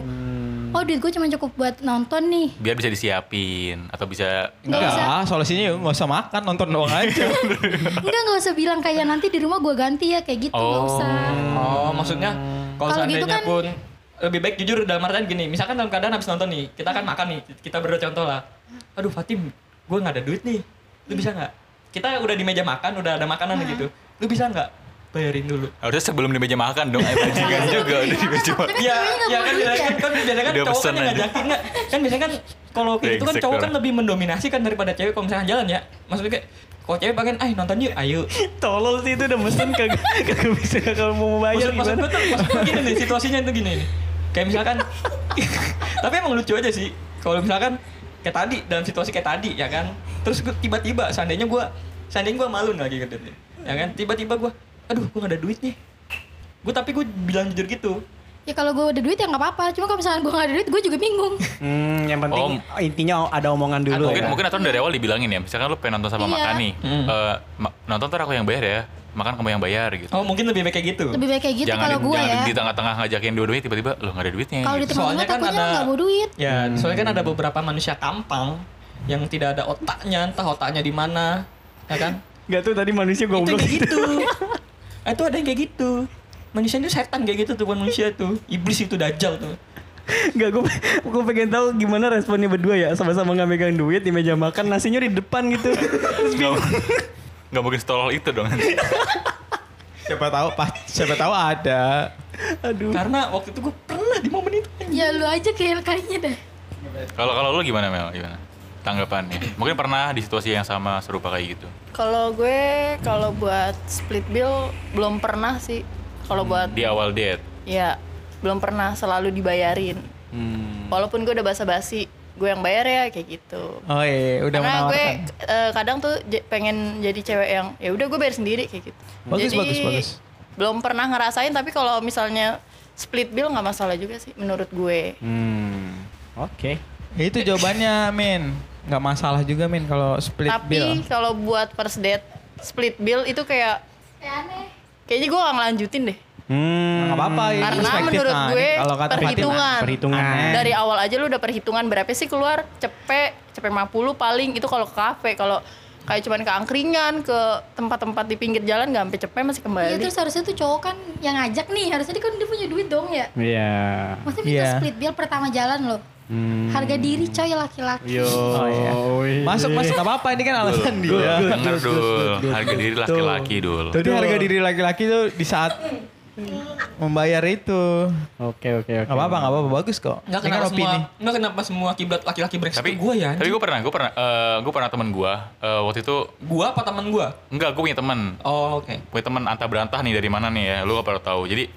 Oh duit gue cuma cukup buat nonton nih. biar bisa disiapin atau bisa Nggak Enggak, usah. solusinya ya nggak usah makan, nonton doang aja. Enggak nggak usah bilang kayak nanti di rumah gue ganti ya kayak gitu nggak Oh. usah. Oh, maksudnya kalau Kalau gitu seandainya kan- pun lebih baik jujur dalam artian gini, misalkan dalam keadaan habis nonton nih, kita kan makan nih, kita berdua contoh lah. Aduh Fatim, gue nggak ada duit nih, lu bisa nggak? Kita udah di meja makan, udah ada makanan gitu, lu bisa nggak bayarin dulu? harusnya sebelum di meja makan dong ayo bajingan juga udah di meja makan Iya, ceweknya nggak iya mau kan biasanya ya? kan, kan biasanya kan cowok kan yang aja. ngajakin nggak? Kan biasanya kan kalau kayak gitu kan cowok kan lebih mendominasi kan daripada cewek kalau misalnya jalan ya. Maksudnya kayak kalau cewek pengen, ayo nonton yuk, ayo. Tolol sih itu udah mesen kagak kagak bisa kalau mau bayar maksud, maksud gimana. gue tuh maksud gue gini nih situasinya tuh gini nih kayak misalkan tapi emang lucu aja sih kalau misalkan kayak tadi dalam situasi kayak tadi ya kan terus gue tiba-tiba seandainya gue seandainya gue malu lagi gitu ya kan tiba-tiba gue aduh gue gak ada duit nih gue tapi gue bilang jujur gitu Ya kalau gue ada duit ya nggak apa-apa. Cuma kalau misalkan gue nggak ada duit gue juga bingung. Hmm, yang penting Oh. intinya ada omongan dulu mungkin ya. mungkin atau dari awal dibilangin ya misalkan lu pengen nonton sama Iya. makan nih Hmm. Eh, ma- nonton ntar aku yang bayar ya makan kamu yang bayar gitu oh mungkin lebih baik kayak gitu Lebih baik kayak gitu jangan kalau di, gue jangan ya. di tengah-tengah ngajakin dua-duanya tiba-tiba lo nggak ada duitnya Kalau di gitu. tempat Soalnya gue kan takutnya ada- nggak bawa duit. ya soalnya kan ada beberapa manusia tampang yang tidak ada otaknya entah otaknya di mana ya kan Gak tuh tadi manusia itu goblok kayak gitu itu ada yang kayak gitu manusia itu setan kayak gitu tuh bukan manusia tuh iblis itu dajjal tuh Gak, gue gue pengen tahu gimana responnya berdua ya sama-sama nggak megang duit di meja makan nasinya di depan gitu. Terus nggak bingung. Nggak mungkin stolol itu dong siapa tahu pas siapa tahu ada. Aduh. karena waktu itu gue pernah di momen itu Ya lu aja kayak kayaknya deh. kalau kalau lu gimana Mel gimana tanggapannya mungkin pernah di situasi yang sama serupa kayak gitu Kalau gue kalau buat split bill belum pernah sih. Kalau buat di awal date ya belum pernah selalu dibayarin. Hmm. Walaupun gue udah basa-basi, gue yang bayar ya kayak gitu. Oh iya, udah Karena gue eh, kadang tuh j- pengen jadi cewek yang ya udah gue bayar sendiri kayak gitu. Bagus, Jadi, bagus, bagus. Belum pernah ngerasain tapi kalau misalnya split bill nggak masalah juga sih menurut gue. Hmm. Oke. Itu jawabannya, Min. Nggak masalah juga, Min, kalau split tapi bill. kalau buat first date split bill itu kayak Kayak aneh. kayaknya gue gak ngelanjutin deh. Hmm. Apa-apa ya. Karena perspektif. menurut Nah, gue, kalau kata perhitungan. Perhitungan. aneh. Dari awal aja lu udah perhitungan berapa sih keluar cepet cepet 50 paling itu kalau ke kafe kalau kayak cuman ke angkringan ke tempat-tempat di pinggir jalan gak sampai cepet masih Iya kembali. terus harusnya tuh cowok kan yang ngajak nih. Harusnya dia kan dia punya duit dong ya. Iya. Maksudnya minta Iya. split bill pertama jalan loh. Hmm. Harga diri coy laki-laki. Yo. Oh, iya. Masuk, masuk. Nggak apa-apa, ini kan alasan dia. Denger dul, harga diri laki-laki dul. Jadi harga diri laki-laki tuh di saat membayar itu. Oke oke oke. Nggak apa-apa, nggak apa-apa. Bagus kok. Ini kan kenapa semua, opini. nggak kenapa semua kiblat laki-laki brengsek Tapi gue ya. Tapi gue pernah, gue pernah, eh gue pernah temen gue eh, waktu itu gue apa teman gue? enggak, gue punya temen, Oh oke. punya temen antah berantah nih dari mana nih ya, lu gak perlu tahu. Jadi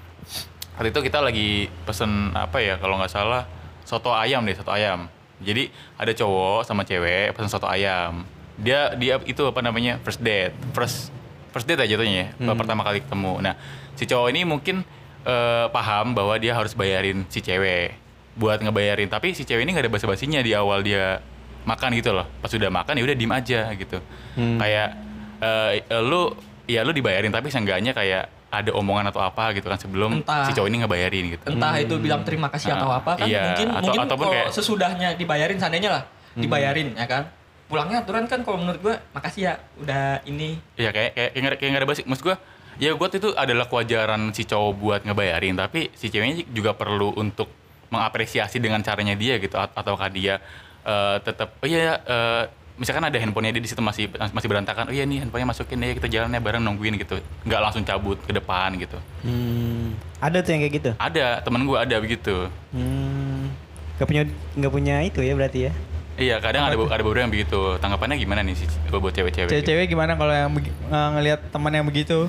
waktu itu kita lagi pesen apa ya, kalau nggak salah soto ayam deh, soto ayam. Jadi ada cowok sama cewek pesen soto ayam. Dia dia itu apa namanya first date, first first date aja jatuhnya ya, pertama kali ketemu. Nah si cowok ini mungkin eh, paham bahwa dia harus bayarin si cewek buat ngebayarin, tapi si cewek ini nggak ada basa-basinya di awal dia makan gitu loh. Pas udah makan ya udah diem aja gitu. Kayak eh, eh, lu ya lu dibayarin tapi seenggaknya kayak ada omongan atau apa gitu kan sebelum Entah. si cowok ini ngebayarin gitu. Entah itu bilang terima kasih atau Nah, apa kan iya, mungkin atau- mungkin ataupun kalau kayak- sesudahnya dibayarin seandainya lah dibayarin ya kan. Pulangnya aturan kan kalau menurut gue makasih ya udah ini Iya kayak kayak kayak nggak ada- kayak nggak ada basic. Maksud gua ya gua tuh itu adalah kewajaran si cowok buat ngebayarin tapi si ceweknya juga perlu untuk mengapresiasi dengan caranya dia gitu At- ataukah dia eh, tetap oh iya eh, misalkan ada handphonenya dia di situ masih masih berantakan oh iya nih handphonenya masukin ya kita jalannya bareng nungguin gitu nggak langsung cabut ke depan gitu Hmm. Ada tuh yang kayak gitu. ada temen gua ada begitu Hmm. Gak punya nggak punya itu ya berarti ya. Iya kadang ada ada beberapa yang begitu tanggapannya gimana nih sih buat cewek-cewek gitu? Cewek-cewek gimana kalau yang eh, ngelihat teman yang begitu?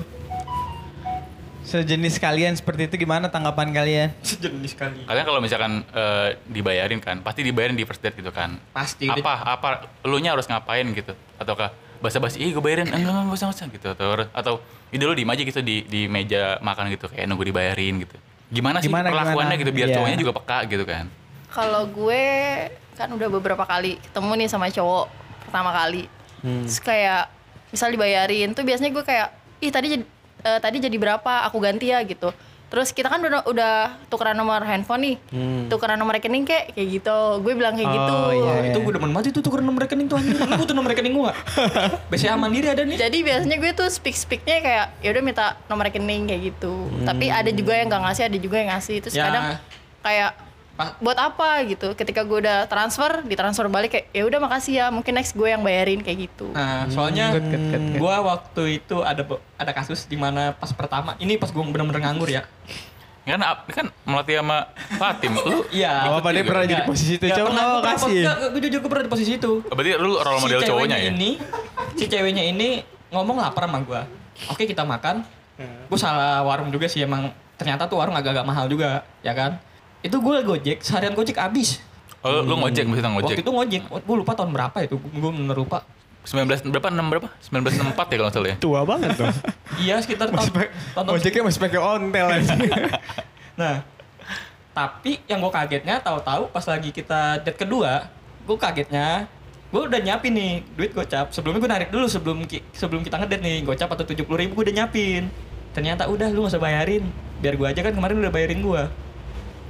Sejenis kalian seperti itu gimana tanggapan kalian? sejenis kali. Kalian kalau misalkan eh, dibayarin kan, pasti dibayarin di first date gitu kan. Pasti Apa apa lu nya harus ngapain gitu? Ataukah basa-basi, ih gue bayarin, enggak enggak enggak usah enggak usah gitu atau atau ide lu diem aja gitu di di meja makan gitu kayak nunggu dibayarin gitu. Gimana sih Gimana, perlakuannya gimana? gitu biar Iya. cowoknya juga peka gitu kan. Kalau gue kan udah beberapa kali ketemu nih sama cowok pertama kali. Terus kayak misal dibayarin tuh biasanya gue kayak ih tadi jadi eh, tadi jadi berapa aku ganti ya gitu terus kita kan udah udah tukeran nomor handphone nih tukeran nomor rekening kayak kayak gitu gue bilang kayak gitu Oh, iya, Wah, iya. itu gue demen banget itu tuker nomor rekening tuh anjing. Lu butuh nomor rekening gua. BCA Mandiri ada nih. jadi biasanya gue tuh speak speaknya kayak ya udah minta nomor rekening kayak gitu tapi ada juga yang nggak ngasih ada juga yang ngasih terus Ya. kadang kayak buat apa gitu ketika gue udah transfer ditransfer balik kayak ya udah makasih ya mungkin next gue yang bayarin kayak gitu Nah, soalnya good, good, good. gua waktu itu ada ada kasus di mana pas pertama, ini pas gua bener-bener nganggur ya. Kan ap- kan melatih sama Fatim. Lu Iya. Apa dia pernah jadi posisi itu? Coba pernah, lo kasih. Gue jujur gue pernah di posisi itu. berarti lu role model si cowoknya ya? ini, si ceweknya ini ngomong lapar sama gua. Oke kita makan. Gue salah warung juga sih emang. Ternyata tuh warung agak-agak mahal juga, ya kan? Itu gue gojek, seharian gojek habis. Oh, lu ngojek maksudnya ngojek. Waktu itu ngojek, gue lupa tahun berapa itu, gue bener lupa. 19 berapa 6 berapa? 1964 ya kalau nggak salah ya. Tua banget tuh. Iya sekitar tahun, tahun, tahun Ojeknya masih pakai ontel aja. Nah, tapi yang gue kagetnya tahu-tahu pas lagi kita date kedua, gue kagetnya gue udah nyiapin nih duit gocap. Sebelumnya gue narik dulu sebelum ki- sebelum kita ngedate nih gocap atau tujuh puluh ribu gue udah nyiapin. Ternyata udah lu gak usah bayarin, biar gue aja kan kemarin udah bayarin gue.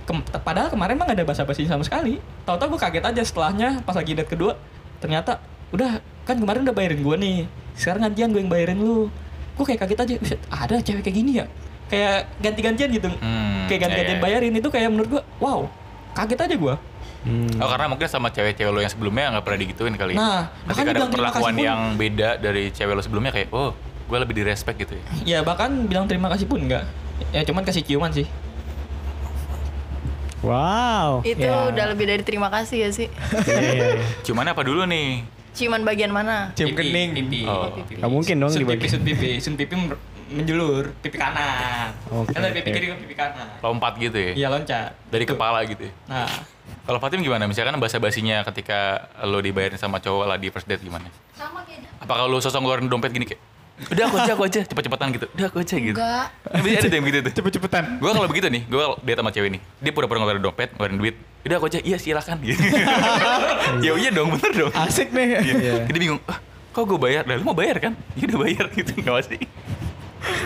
Kem- padahal kemarin mah gak ada basa-basi sama sekali. Tahu-tahu gue kaget aja setelahnya pas lagi date kedua, ternyata udah kan kemarin udah bayarin gue nih. Sekarang gantian gue yang bayarin lu. Gue kayak kaget aja, "Buset, ada cewek kayak gini ya? Kayak ganti-gantian gitu Hmm, kayak ganti-gantian iya, iya. bayarin itu kayak menurut gua wow kaget aja gua Oh karena mungkin sama cewek-cewek lo yang sebelumnya nggak pernah digituin kali. Nah, Ketika makanya ada perlakuan kasih pun. yang beda dari cewek lo sebelumnya kayak, oh, gue lebih di respect gitu ya. ya bahkan bilang terima kasih pun enggak ya cuman kasih ciuman sih Wow. itu Ya. udah lebih dari terima kasih ya sih iya. Cuman apa dulu nih? ciuman bagian mana Cium Pipi, kening. pipi, Oh. pipi. Nggak mungkin dong sun dibagi. pipi sun pipi sun pipi menjulur pipi kanan Oke, kan dari pipi kiri ke pipi kanan Lompat gitu ya? iya loncat Dari Tuh. kepala gitu ya? nah Kalau Fatim gimana? Misalkan bahasa basinya ketika lo dibayarin sama cowok lah di first date gimana? sama kayak Apakah lo sosok ngeluarin dompet gini kayak, udah aku aja, aku aja, cepet-cepetan gitu. Udah aku aja gitu. enggak Kan biasanya ada yang gitu tuh. Cepet-cepetan. Gue kalau begitu nih, gue date sama cewek nih, dia pura-pura ngeluarin dompet, ngeluarin duit. Udah aku aja, iya silakan gitu. ya iya dong, bener dong. Asik nih. Iya. Jadi bingung, ah, kok gue bayar? Lah lu mau bayar kan? Iya udah bayar gitu, nggak sih?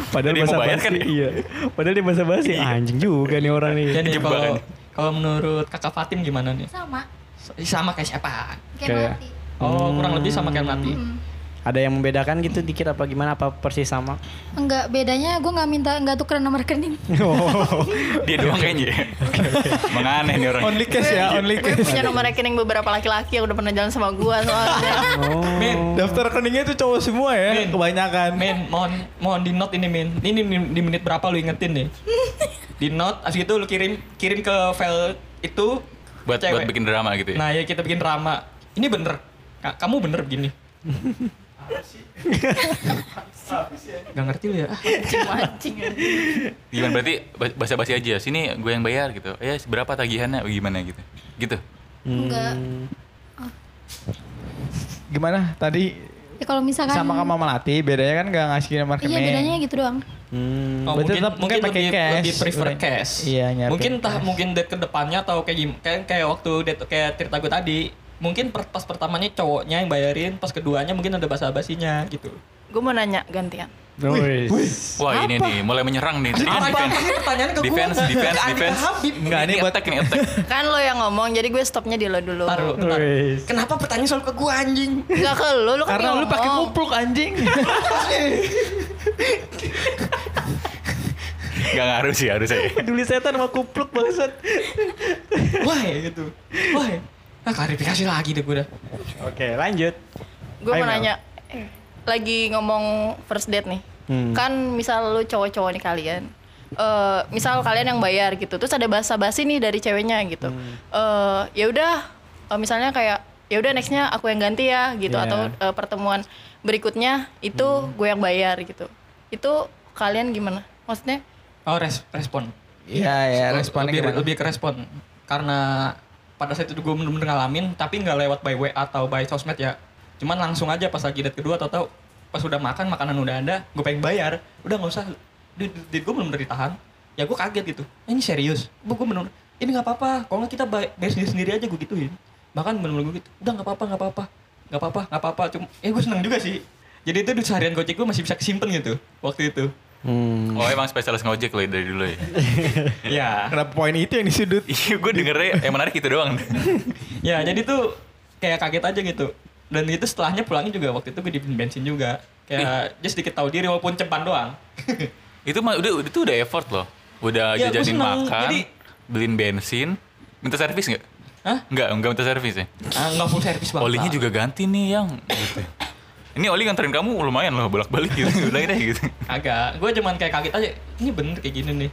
Padahal Dia mau bayar basi. kan ya? Iya. Padahal dia bahasa basi. Anjing juga nih orang nih. jadi Jebakan. kalau kalau menurut kakak Fatim gimana nih sama sama kayak siapa kayak Kayak- mati oh kurang lebih sama kayak mati Mm. Ada yang membedakan gitu dikit apa gimana? Apa persis sama? enggak bedanya gue nggak minta nggak tukeran nomor rekening Dia doang kayaknya ya. Menganeh nih orang. Only cash ya, only gue cash. punya nomor rekening beberapa laki-laki yang udah pernah jalan sama gue soalnya Oh. Min Daftar rekeningnya itu cowok semua ya, Min. kebanyakan. Min, mohon mohon di note ini Min. Ini di, menit berapa lu ingetin nih? Di note, abis itu lu kirim kirim ke file itu Buat, cewek. buat bikin drama gitu ya. Nah ya kita bikin drama. Ini bener. Ka- kamu bener begini. Gak ngerti lu ya. mancing Gimana berarti ba- basa-basi aja. Sini gue yang bayar gitu. Ya seberapa tagihannya gimana gitu. Gitu. enggak Gimana tadi ya kalau misalkan sama kamu Melati bedanya kan gak ngasih nomor rekening. iya bedanya gitu doang Hmm. Oh, Berarti mungkin, tetap mungkin mungkin pakai lebih, cash. lebih prefer Lebih- cash. Iya, nyari Mungkin entah cash. mungkin date ke depannya atau kayak gim kayak kayak waktu date kayak cerita gue tadi. Mungkin per- pas pertamanya cowoknya yang bayarin, pas keduanya mungkin ada basa-basinya gitu. gue mau nanya gantian Wis. Wah ini nih mulai menyerang nih. Tadi kan Apa defense. ini pertanyaannya ke gue? Defense, defense, defense. Enggak, ini buat attack, ini attack. kan lo yang ngomong jadi gue stopnya di lo dulu Taruh, bentar. Kenapa pertanyaan selalu ke gue anjing? Enggak ke lo, lo kan karena lu pakai kupluk anjing. Gak ngaruh sih harus saya. Peduli setan sama kupluk bangsat. Wah gitu. Wah. Nah klarifikasi lagi deh gue dah. Oke, lanjut. Gue mau nanya, eh, lagi ngomong first date nih. Hmm. Kan misal lu cowok-cowok nih kalian. eh misal kalian yang bayar gitu, terus ada basa-basi nih dari ceweknya gitu. Hmm. Eh ya udah, eh, misalnya kayak ya udah nextnya aku yang ganti ya gitu, Iya. atau eh, pertemuan berikutnya itu Hmm. gue yang bayar gitu. Itu kalian gimana? Maksudnya? Oh res respon. Iya ya, responnya lebih, gimana? lebih ke respon. Karena pada saat itu gue bener-bener ngalamin, tapi nggak lewat by WA atau by sosmed ya. Cuman langsung aja pas lagi date kedua atau tahu pas udah makan makanan udah ada, gue pengen bayar, udah nggak usah. Duit, duit gue bener-bener ditahan. Ya gue kaget gitu. "Eh, ini serius? Gue bener ini nggak apa-apa. Kalau nggak kita bay- bayar sendiri sendiri aja gue gituin. Bahkan bener-bener gue gitu. Udah nggak apa-apa, nggak apa-apa, nggak apa-apa, nggak apa-apa. Cuma, eh gue seneng juga sih. Jadi itu di seharian gojek gue masih bisa kesimpan gitu waktu itu. Hmm. Oh emang spesialis ngojek lo dari dulu ya? Ya. Kenapa poin itu yang disudut? Iya gue dengernya yang menarik itu doang. ya jadi tuh kayak kaget aja gitu. Dan itu setelahnya pulangnya juga waktu itu gue di bensin juga. Kayak just dikit tahu diri walaupun cepan doang. itu mah udah itu udah effort loh. Udah Ya, jajanin makan, Jadi- beliin bensin, minta servis nggak? Hah? Nggak, nggak minta servis ya. Ah, nggak full service banget. Olinya juga ganti nih yang gitu. Ini oli nganterin kamu lumayan loh bolak-balik gitu. Bilangin deh gitu. Agak. Gue cuman kayak kaget aja. Ini bener kayak gini nih.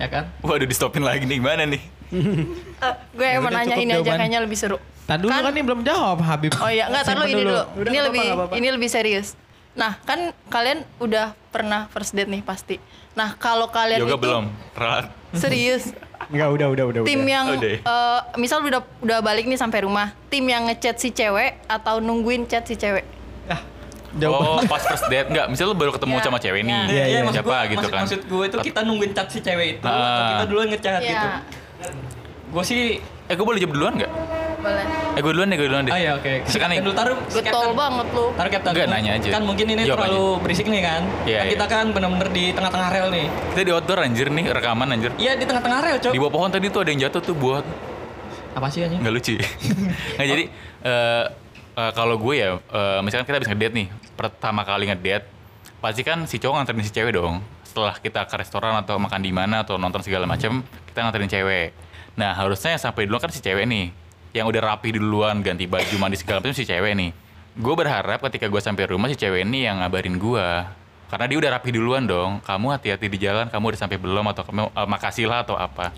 Ya kan? Waduh di stopin lagi nih gimana nih? Eh, gue Ya emang udah, nanya ini aja kayaknya lebih seru. Tadi dulu kan, ini belum jawab Habib. Oh iya, lu Simpen ini dulu. Udah, ini nggak lebih nggak apa-apa. ini lebih serius. Nah, kan kalian udah pernah first date nih pasti. Nah, kalau kalian Yoga itu belum. Ralat. serius, Enggak, udah, udah, udah. tim udah. yang Udah ya? eh, misal udah udah balik nih sampai rumah, tim yang ngechat si cewek atau nungguin chat si cewek? Jawaban. Oh pas first date nggak? Misalnya lu baru ketemu Ya, sama cewek nih. ya. Iya, iya. maksud Siapa gua- gitu maksud, kan? Maksud gue itu kita nungguin chat si cewek itu atau Ah. kita duluan ngechat gitu. Iya, Gue sih Eh gue boleh jawab duluan nggak? boleh. Eh gue duluan deh, gue duluan deh. Ah ya oke. Si Sekarang nih. dulu taruh. Getol banget lu. Taruh Captain. Enggak, nanya aja. Kan mungkin ini Jawab terlalu berisik nih kan. Iya, Kan iya. Kita kan bener-bener di tengah-tengah rel nih. Kita di outdoor anjir nih, rekaman anjir. Iya di tengah-tengah rel cok. Di bawah pohon tadi tuh ada yang jatuh tuh buat Apa sih anjing? nggak lucu. nah jadi eh eh, kalau gue ya, eh, misalkan kita habis ngedate nih, pertama kali ngedate, pasti kan si cowok nganterin si cewek dong. Setelah kita ke restoran atau makan di mana atau nonton segala macam, kita nganterin cewek. Nah harusnya yang sampai duluan kan si cewek nih, yang udah rapi duluan, ganti baju, mandi segala macam si cewek nih. Gue berharap ketika gue sampai rumah si cewek ini yang ngabarin gue. Karena dia udah rapi duluan dong. Kamu hati-hati di jalan, kamu udah sampai belum atau eh, makasih lah atau apa.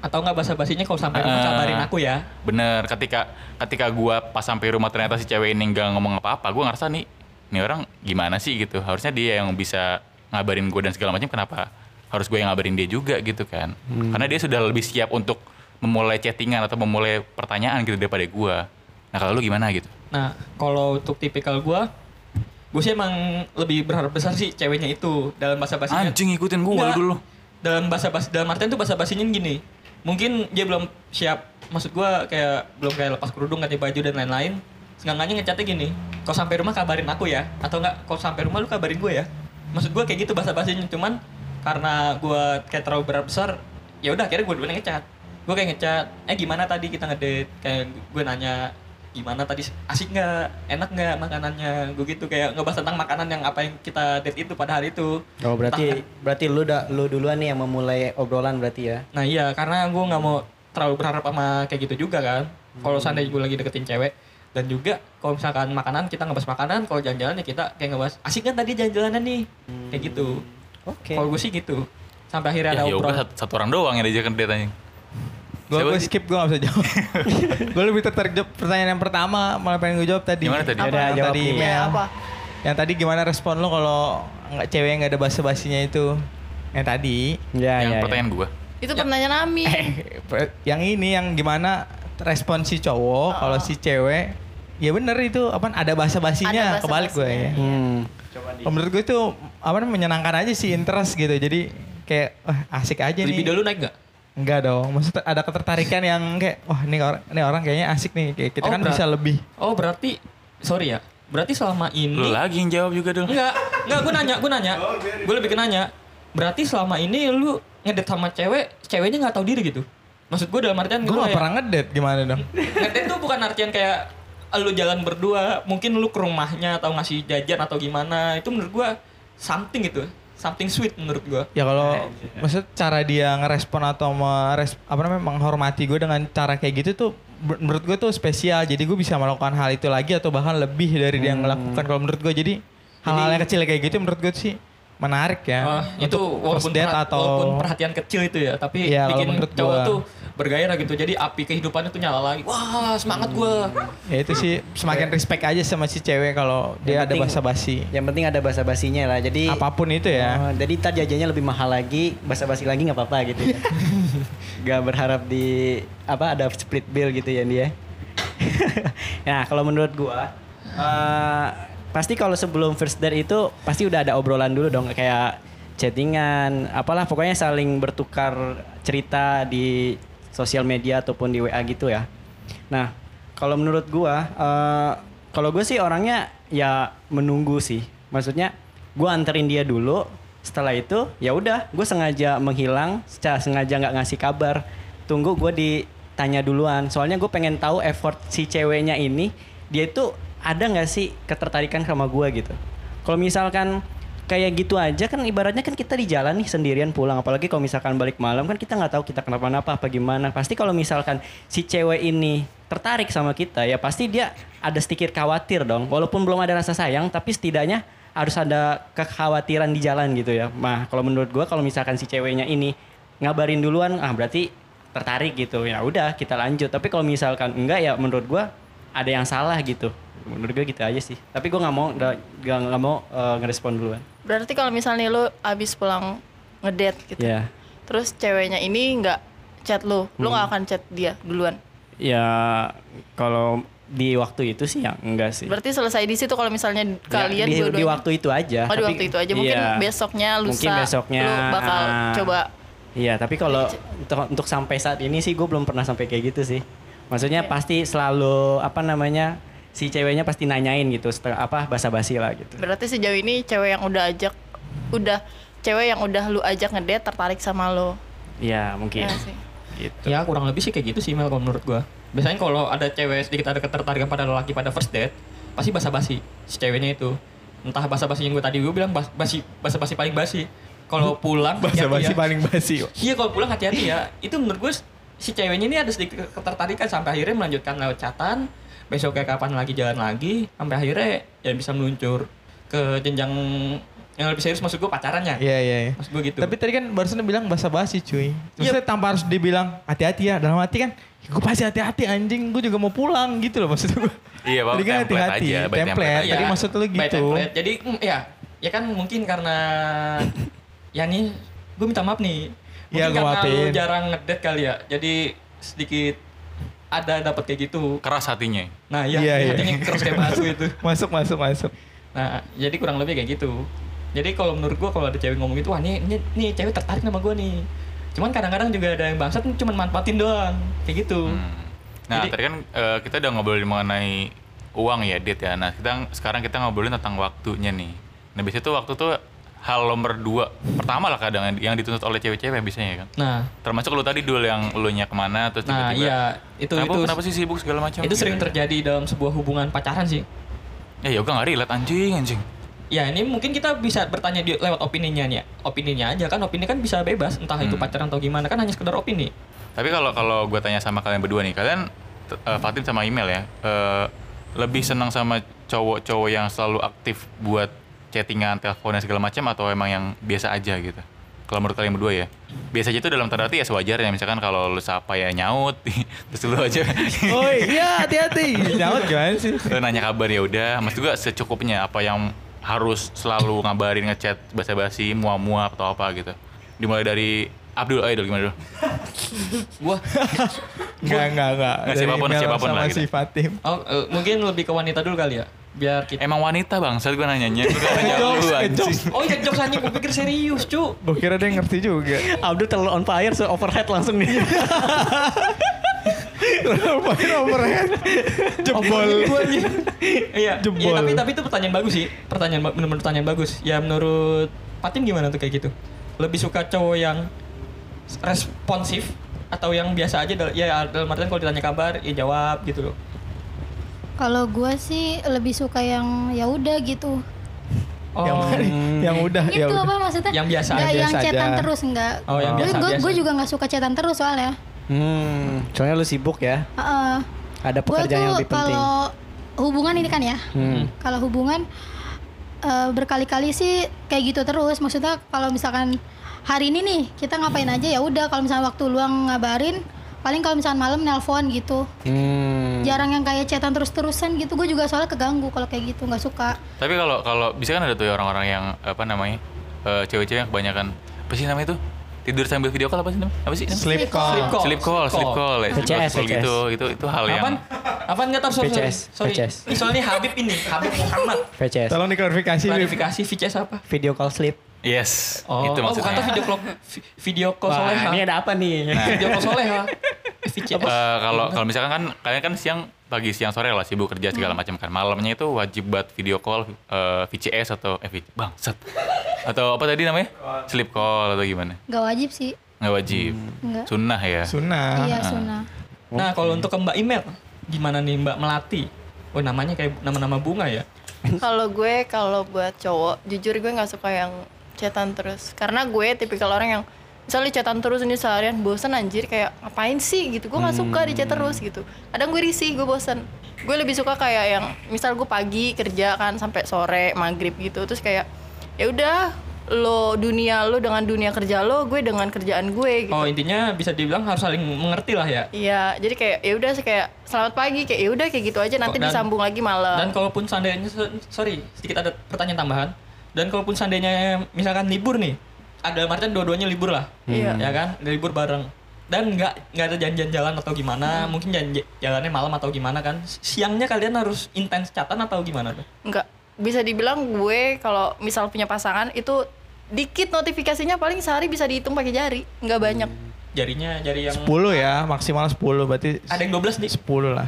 Atau nggak basa-basinya kalau sampai rumah Ah. kabarin aku ya. Bener, ketika ketika gua pas sampai rumah ternyata si cewek ini nggak ngomong apa-apa, gua ngerasa nih, nih orang gimana sih gitu. Harusnya dia yang bisa ngabarin gue dan segala macam. Kenapa harus gue yang ngabarin dia juga gitu kan? Karena dia sudah lebih siap untuk memulai chattingan atau memulai pertanyaan gitu daripada gua. Nah kalau lu gimana gitu? Nah kalau untuk tipikal gue, gue sih emang lebih berharap besar sih ceweknya itu dalam bahasa basinya. Anjing ikutin gua Nggak. dulu. Dalam bahasa basi dalam artian tuh bahasa basinya gini. Mungkin dia belum siap. Maksud gue kayak belum kayak lepas kerudung ganti baju dan lain-lain. Seenggaknya ngecatnya gini. Kalau sampai rumah kabarin aku ya. Atau enggak kalau sampai rumah lu kabarin gue ya. Maksud gue kayak gitu bahasa basinya. Cuman karena gue kayak terlalu berat besar. Ya udah akhirnya gue duluan ngecat. Gue kayak ngecat. Eh gimana tadi kita ngedate? Kayak gue nanya gimana tadi asik nggak enak nggak makanannya gue gitu kayak ngebahas tentang makanan yang apa yang kita date itu pada hari itu Oh, berarti berarti lu da, lu duluan nih yang memulai obrolan berarti ya. Nah iya karena gue nggak mau terlalu berharap sama kayak gitu juga kan. Kalau seandainya gue lagi deketin cewek dan juga kalau misalkan makanan kita ngebahas makanan, kalau jalan-jalan ya kita kayak ngebahas asik kan tadi jalan-jalanan nih kayak gitu. Oke. Kalau gue sih gitu. Sampai akhirnya Ya ada yoga obrolan. satu, satu orang doang yang diajakan date anjing. Gue gue sih? skip gue gak bisa jawab. gue lebih tertarik jawab pertanyaan yang pertama malah pengen gue jawab tadi. Gimana tadi? Yang Yaudah, jawab tadi email. Ya, apa? Yang tadi gimana respon lo kalau nggak cewek yang nggak ada basa basinya itu? Yang tadi. Ya, yang ya, ya. pertanyaan gua. Itu pertanyaan Ami. Eh, yang ini yang gimana respon si cowok kalau si cewek ya bener itu apa ada bahasa basinya Ada kebalik gue ya. Hmm. Kalau menurut gue itu apa namanya, menyenangkan aja sih interest gitu. Jadi kayak wah asik aja nih. Libido lu naik gak? Enggak dong. Maksudnya ada ketertarikan yang kayak wah ini orang ini orang kayaknya asik nih. Kayak kita Oh, kan bisa lebih. Oh berarti sorry ya. Berarti selama ini Lu lagi yang jawab juga dong. Enggak, enggak gue nanya, gue nanya. Gue lebih ke nanya. Berarti selama ini lu ngedate sama cewek, ceweknya nggak tahu diri gitu. Maksud gue dalam artian Gue gue gak pernah ngedate gimana dong? ngedate tuh bukan artian kayak lu jalan berdua, mungkin lu ke rumahnya atau ngasih jajan atau gimana. Itu menurut gue something gitu. Something sweet menurut gue. Ya kalau maksud cara dia ngerespon atau meres, apa namanya menghormati gue dengan cara kayak gitu tuh ber- menurut gue tuh spesial. Jadi gue bisa melakukan hal itu lagi atau bahkan lebih dari dia yang melakukan kalau menurut gue. Jadi hal-hal yang kecil kayak gitu menurut gue sih menarik ya. Ah, itu walaupun, perha- atau walaupun perhatian kecil itu ya, tapi Iya, kalau bikin menurut cowok gua. tuh bergairah gitu. Jadi api kehidupannya tuh nyala lagi. Wah semangat gue. ya itu sih semakin respect aja sama si cewek kalau dia ada penting- basa-basi. Yang penting ada basa basinya lah. Jadi Apa pun itu ya. Oh, jadi ntar jajannya lebih mahal lagi, basa basi lagi nggak apa-apa gitu ya. Gak berharap di apa ada split bill gitu ya dia. nah kalau menurut gua eh, pasti kalau sebelum first date itu pasti udah ada obrolan dulu dong kayak chattingan, apalah pokoknya saling bertukar cerita di sosial media ataupun di WA gitu ya. Nah kalau menurut gua eh, kalau gue sih orangnya ya menunggu sih Maksudnya gue anterin dia dulu. Setelah itu ya udah, gue sengaja menghilang, secara sengaja nggak ngasih kabar. Tunggu gue ditanya duluan. Soalnya gue pengen tahu effort si ceweknya ini, dia itu ada nggak sih ketertarikan sama gue gitu. Kalau misalkan kayak gitu aja kan ibaratnya kan kita di jalan nih sendirian pulang. Apalagi kalau misalkan balik malam kan kita nggak tahu kita kenapa-napa apa gimana. Pasti kalau misalkan si cewek ini tertarik sama kita ya pasti dia ada sedikit khawatir dong. Walaupun belum ada rasa sayang tapi setidaknya harus ada kekhawatiran di jalan gitu ya. Nah kalau menurut gua kalau misalkan si ceweknya ini ngabarin duluan ah berarti tertarik gitu. Ya udah kita lanjut. Tapi kalau misalkan enggak ya menurut gua ada yang salah gitu menurut gue gitu aja sih tapi gua nggak mau nggak nggak mau eh, ngerespon duluan Berarti kalau misalnya lu abis pulang ngedate gitu. ya Terus ceweknya ini nggak chat lu, lu Hmm. nggak akan chat dia duluan. Ya kalau di waktu itu sih ya enggak sih. Berarti selesai di situ kalau misalnya kalian Ya, di, di dua-duanya. waktu itu aja. Oh, di Tapi- waktu itu aja. Mungkin iya. besoknya lusa Mungkin besoknya lu bakal ah, coba Iya, tapi kalau untuk, untuk sampai saat ini sih gue belum pernah sampai kayak gitu sih. Maksudnya pasti selalu apa namanya si ceweknya pasti nanyain gitu setelah apa basa-basi lah gitu. Berarti sejauh ini cewek yang udah ajak udah cewek yang udah lu ajak ngedate tertarik sama lo. Iya mungkin. Ya sih. Gitu. Ya kurang lebih sih kayak gitu sih Mel kalau menurut gua. Biasanya kalau ada cewek sedikit ada ketertarikan pada lelaki pada first date, pasti basa-basi si ceweknya itu. Entah basa-basi yang gue tadi gue bilang bas- basi basa-basi paling basi. Kalau pulang Basa-basi ya. paling basi. Iya kalau pulang hati-hati ya. Itu menurut gue si ceweknya ini ada sedikit ketertarikan sampai akhirnya melanjutkan lewat chatan. Besok kayak kapan lagi jalan lagi sampai akhirnya ya bisa meluncur ke jenjang yang lebih serius maksud gue pacarannya. Iya iya. iya. Maksud gue gitu. Tapi tadi kan barusan dia bilang basa-basi cuy. Maksudnya tanpa harus dibilang hati-hati ya. Dalam hati kan, gue pasti hati-hati anjing. Gue juga mau pulang gitu loh maksud gue. Iya, Tadi kan template hati-hati. aja, by Template. template aja. Tadi maksud lu gitu. template. Jadi mm, ya, ya kan mungkin karena ya nih gue minta maaf nih. Mungkin Iya, gua karena lu jarang ngedate kali ya. Jadi sedikit ada dapat kayak gitu. Keras hatinya. Nah, iya, Iya, iya. hatinya keras kayak batu itu. Masuk masuk masuk. Nah, jadi kurang lebih kayak gitu. Jadi kalau menurut gua kalau ada cewek ngomong gitu, wah nih, nih, nih cewek tertarik sama gua nih. Cuman kadang-kadang juga ada yang bangsat cuma manfaatin doang. Kayak gitu. Hmm. Nah, Jadi- tadi kan eh, kita udah ngobrolin mengenai uang ya, date ya. Nah, kita sekarang kita ngobrolin tentang waktunya nih. Nah, biasanya tuh waktu tuh hal nomor dua. Pertama lah kadang yang dituntut oleh cewek-cewek biasanya ya kan. Nah, Termasuk lu tadi dulu yang lu nya ke mana terus nah tiba-tiba. iya, itu kenapa, itu kenapa sih sibuk segala macam? itu sering Gitu. terjadi dalam sebuah hubungan pacaran sih. Ya yoga nggak relate anjing anjing. Ya ini mungkin kita bisa bertanya di, lewat opininya nih ya. Opininya aja kan, opini kan bisa bebas. Entah itu Hmm. pacaran atau gimana kan hanya sekedar opini. Tapi kalau kalau gue tanya sama kalian berdua nih, kalian eh, Fatin sama email ya, eh, lebih senang sama cowok-cowok yang selalu aktif buat chattingan, telepon dan segala macam atau emang yang biasa aja gitu? Kalau menurut kalian berdua ya, biasa aja itu dalam tanda arti ya sewajarnya. Misalkan kalau lu sapa ya nyaut, terus lu aja Oh iya hati-hati. Nyaut gimana sih? lu nanya kabar ya udah. Mas juga secukupnya apa yang harus selalu ngabarin ngechat basa-basi, mua-mua atau apa gitu. Dimulai dari Abdul, ayo Dul, gimana dulu? Gua Enggak enggak enggak. Nggak, Dari siapa pun, siapa pun sama lah si gitu. Fatim. oh, eh, mungkin lebih ke wanita dulu kali ya. Biar kita Emang wanita bang, saat gue nanyanya, gue nanya lu anjing. Oh iya jokes anjing, gue pikir serius cu Gue kira dia ngerti juga. Abdul terlalu on fire so overhead langsung nih. Main overhead. Jebol. Iya, Jebol. iya tapi tapi itu pertanyaan bagus sih. Pertanyaan bener-bener pertanyaan bagus. Ya menurut Fatim gimana tuh kayak gitu? Lebih suka cowok yang responsif atau yang biasa aja ya dalam artian kalau ditanya kabar ya jawab gitu loh. Kalau gue sih lebih suka yang ya udah gitu. Yang Oh, yang udah ya itu apa maksudnya? Yang biasa aja. yang Biasa chatan aja. terus enggak. Oh, yang Gue biasa-biasa. gue juga nggak suka chatan terus soalnya. Hmm, soalnya lu sibuk ya. Heeh. Ada Gue pekerjaan yang tuh lebih penting. kalau hubungan ini kan ya. Hmm. Kalau hubungan eh, berkali-kali sih kayak gitu terus. Maksudnya kalau misalkan hari ini nih kita ngapain aja ya udah. Kalau misalnya waktu luang ngabarin, paling kalau misalkan malam nelpon gitu. Hmm. Jarang yang kayak chatan terus-terusan gitu. Gue juga soalnya keganggu kalau kayak gitu nggak suka. Tapi kalau kalau bisa kan ada tuh ya orang-orang yang apa namanya eh, cewek-cewek yang kebanyakan apa sih namanya itu tidur sambil video call apa sih namanya? Apa sih? namanya? Sleep call. Sleep call. Sleep call, sleep call, sleep VCS, call gitu. Itu itu hal yang Apaan? Apaan nggak tahu sorry. VCS, sorry. VCS. Ini soalnya Habib ini, Habib Muhammad. VCS. Tolong diklarifikasi. Klarifikasi VCS apa? Video call sleep. Yes, Oh, itu oh bukan maksudnya. tuh video call vi- video call soleha. Wah, ini ada apa nih? Video call soleha. Eh, kalau kalau misalkan kan kalian kan siang pagi siang sore lah sibuk kerja segala Hmm. macam kan. Malamnya itu wajib buat video call eh, VCS atau eh bangsat. atau apa tadi namanya? Sleep call atau gimana? Gak wajib sih. Nggak wajib. Enggak. Sunnah ya. Sunnah. Iya, sunnah. Nah, kalau untuk ke Mbak Email, gimana nih Mbak Melati? Oh, namanya kayak nama-nama bunga ya? Kalau gue kalau buat cowok, jujur gue nggak suka yang chatan terus. Karena gue tipikal orang yang misalnya chatan terus ini seharian bosan anjir kayak ngapain sih gitu. Gue nggak suka di chat terus gitu. Kadang gue risih, gue bosan. Gue lebih suka kayak yang misal gue pagi kerja kan sampai sore maghrib gitu. Terus kayak ya udah lo dunia lo dengan dunia kerja lo, gue dengan kerjaan gue gitu. Oh, intinya bisa dibilang harus saling mengerti lah ya. Iya, jadi kayak ya udah kayak selamat pagi kayak ya udah kayak gitu aja nanti Dan- disambung lagi malam. Dan kalaupun seandainya, sorry, sedikit ada pertanyaan tambahan. Dan kalaupun seandainya misalkan libur nih, ada artian dua-duanya libur lah, Iya. ya kan, libur bareng. Dan nggak nggak ada janjian jalan atau gimana, mungkin janji jalannya malam atau gimana kan? Siangnya kalian harus intens chatan atau gimana tuh? Enggak. Bisa dibilang gue kalau misal punya pasangan itu dikit notifikasinya paling sehari bisa dihitung pakai jari, nggak banyak. Jarinya jari yang 10 ya, maksimal 10 berarti ada yang 12 nih. 10 lah.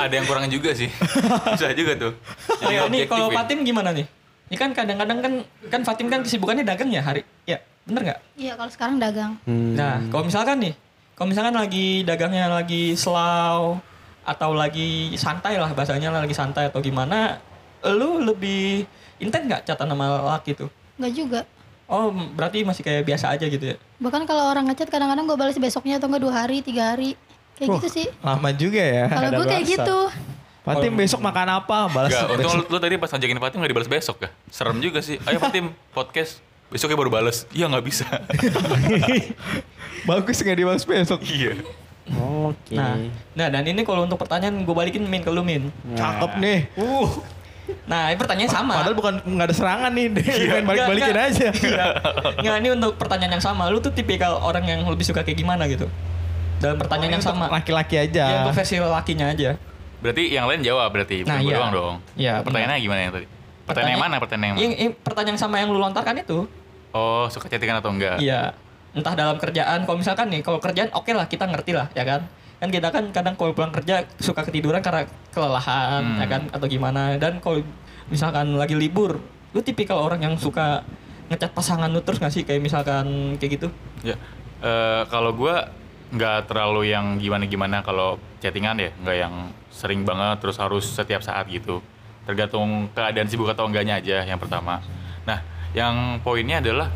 Ada yang kurangnya juga sih. Bisa juga tuh. Oh, ya, nih objektif kalau ya. Fatim gimana nih? Ini kan kadang-kadang kan kan Fatim kan kesibukannya dagang ya hari. Ya, bener nggak? Iya, kalau sekarang dagang. Nah, kalau misalkan nih, kalau misalkan lagi dagangnya lagi slow atau lagi santai lah bahasanya lagi santai atau gimana, lu lebih intens nggak catatan sama laki tuh? Enggak juga. Oh, berarti masih kayak biasa aja gitu ya? Bahkan kalau orang ngechat kadang-kadang gue balas besoknya atau enggak dua hari, tiga hari. Kayak Wah, gitu sih. Lama juga ya. Kalau gue kayak gitu. Fatim besok makan apa? Balas Enggak, untung besok. lu, lu tadi pas ngajakin Fatim gak dibalas besok ya. Serem juga sih. Ayo Fatim, podcast. Besoknya baru balas. Iya nggak bisa. Bagus nggak dibalas besok. iya. Oke. Nah, nah dan ini kalau untuk pertanyaan gue balikin Min ke lu Min. Cakep nih. Uh. Nah, ini pertanyaan sama. Padahal bukan nggak ada serangan nih, main Nggak, balik-balikin nggak. aja. Nggak. Nggak, ini untuk pertanyaan yang sama. Lu tuh tipikal orang yang lebih suka kayak gimana gitu? Dalam pertanyaan yang Untuk sama. Laki-laki Ya, aja. untuk versi lakinya aja. Berarti yang lain jawab berarti. Nah, iya. doang dong. Iya, Pertanyaannya gimana yang tadi? Pertanyaan yang mana? Pertanyaan yang mana? Yang, yang pertanyaan sama yang lu lontarkan itu. Oh, suka chattingan atau enggak? Iya. Entah dalam kerjaan, kalau misalkan nih, kalau kerjaan oke lah kita ngerti lah, ya kan? Kan kita kan kadang kalau pulang kerja suka ketiduran karena kelelahan, Hmm. ya kan? Atau gimana. Dan kalau misalkan lagi libur, lu tipikal orang yang suka ngecat pasangan lu terus gak sih? Kayak misalkan kayak gitu. Ya. Eh, kalau gua nggak terlalu yang gimana-gimana kalau chattingan ya, nggak yang sering banget terus harus setiap saat gitu. Tergantung keadaan sibuk atau enggaknya aja yang pertama. Nah, yang poinnya adalah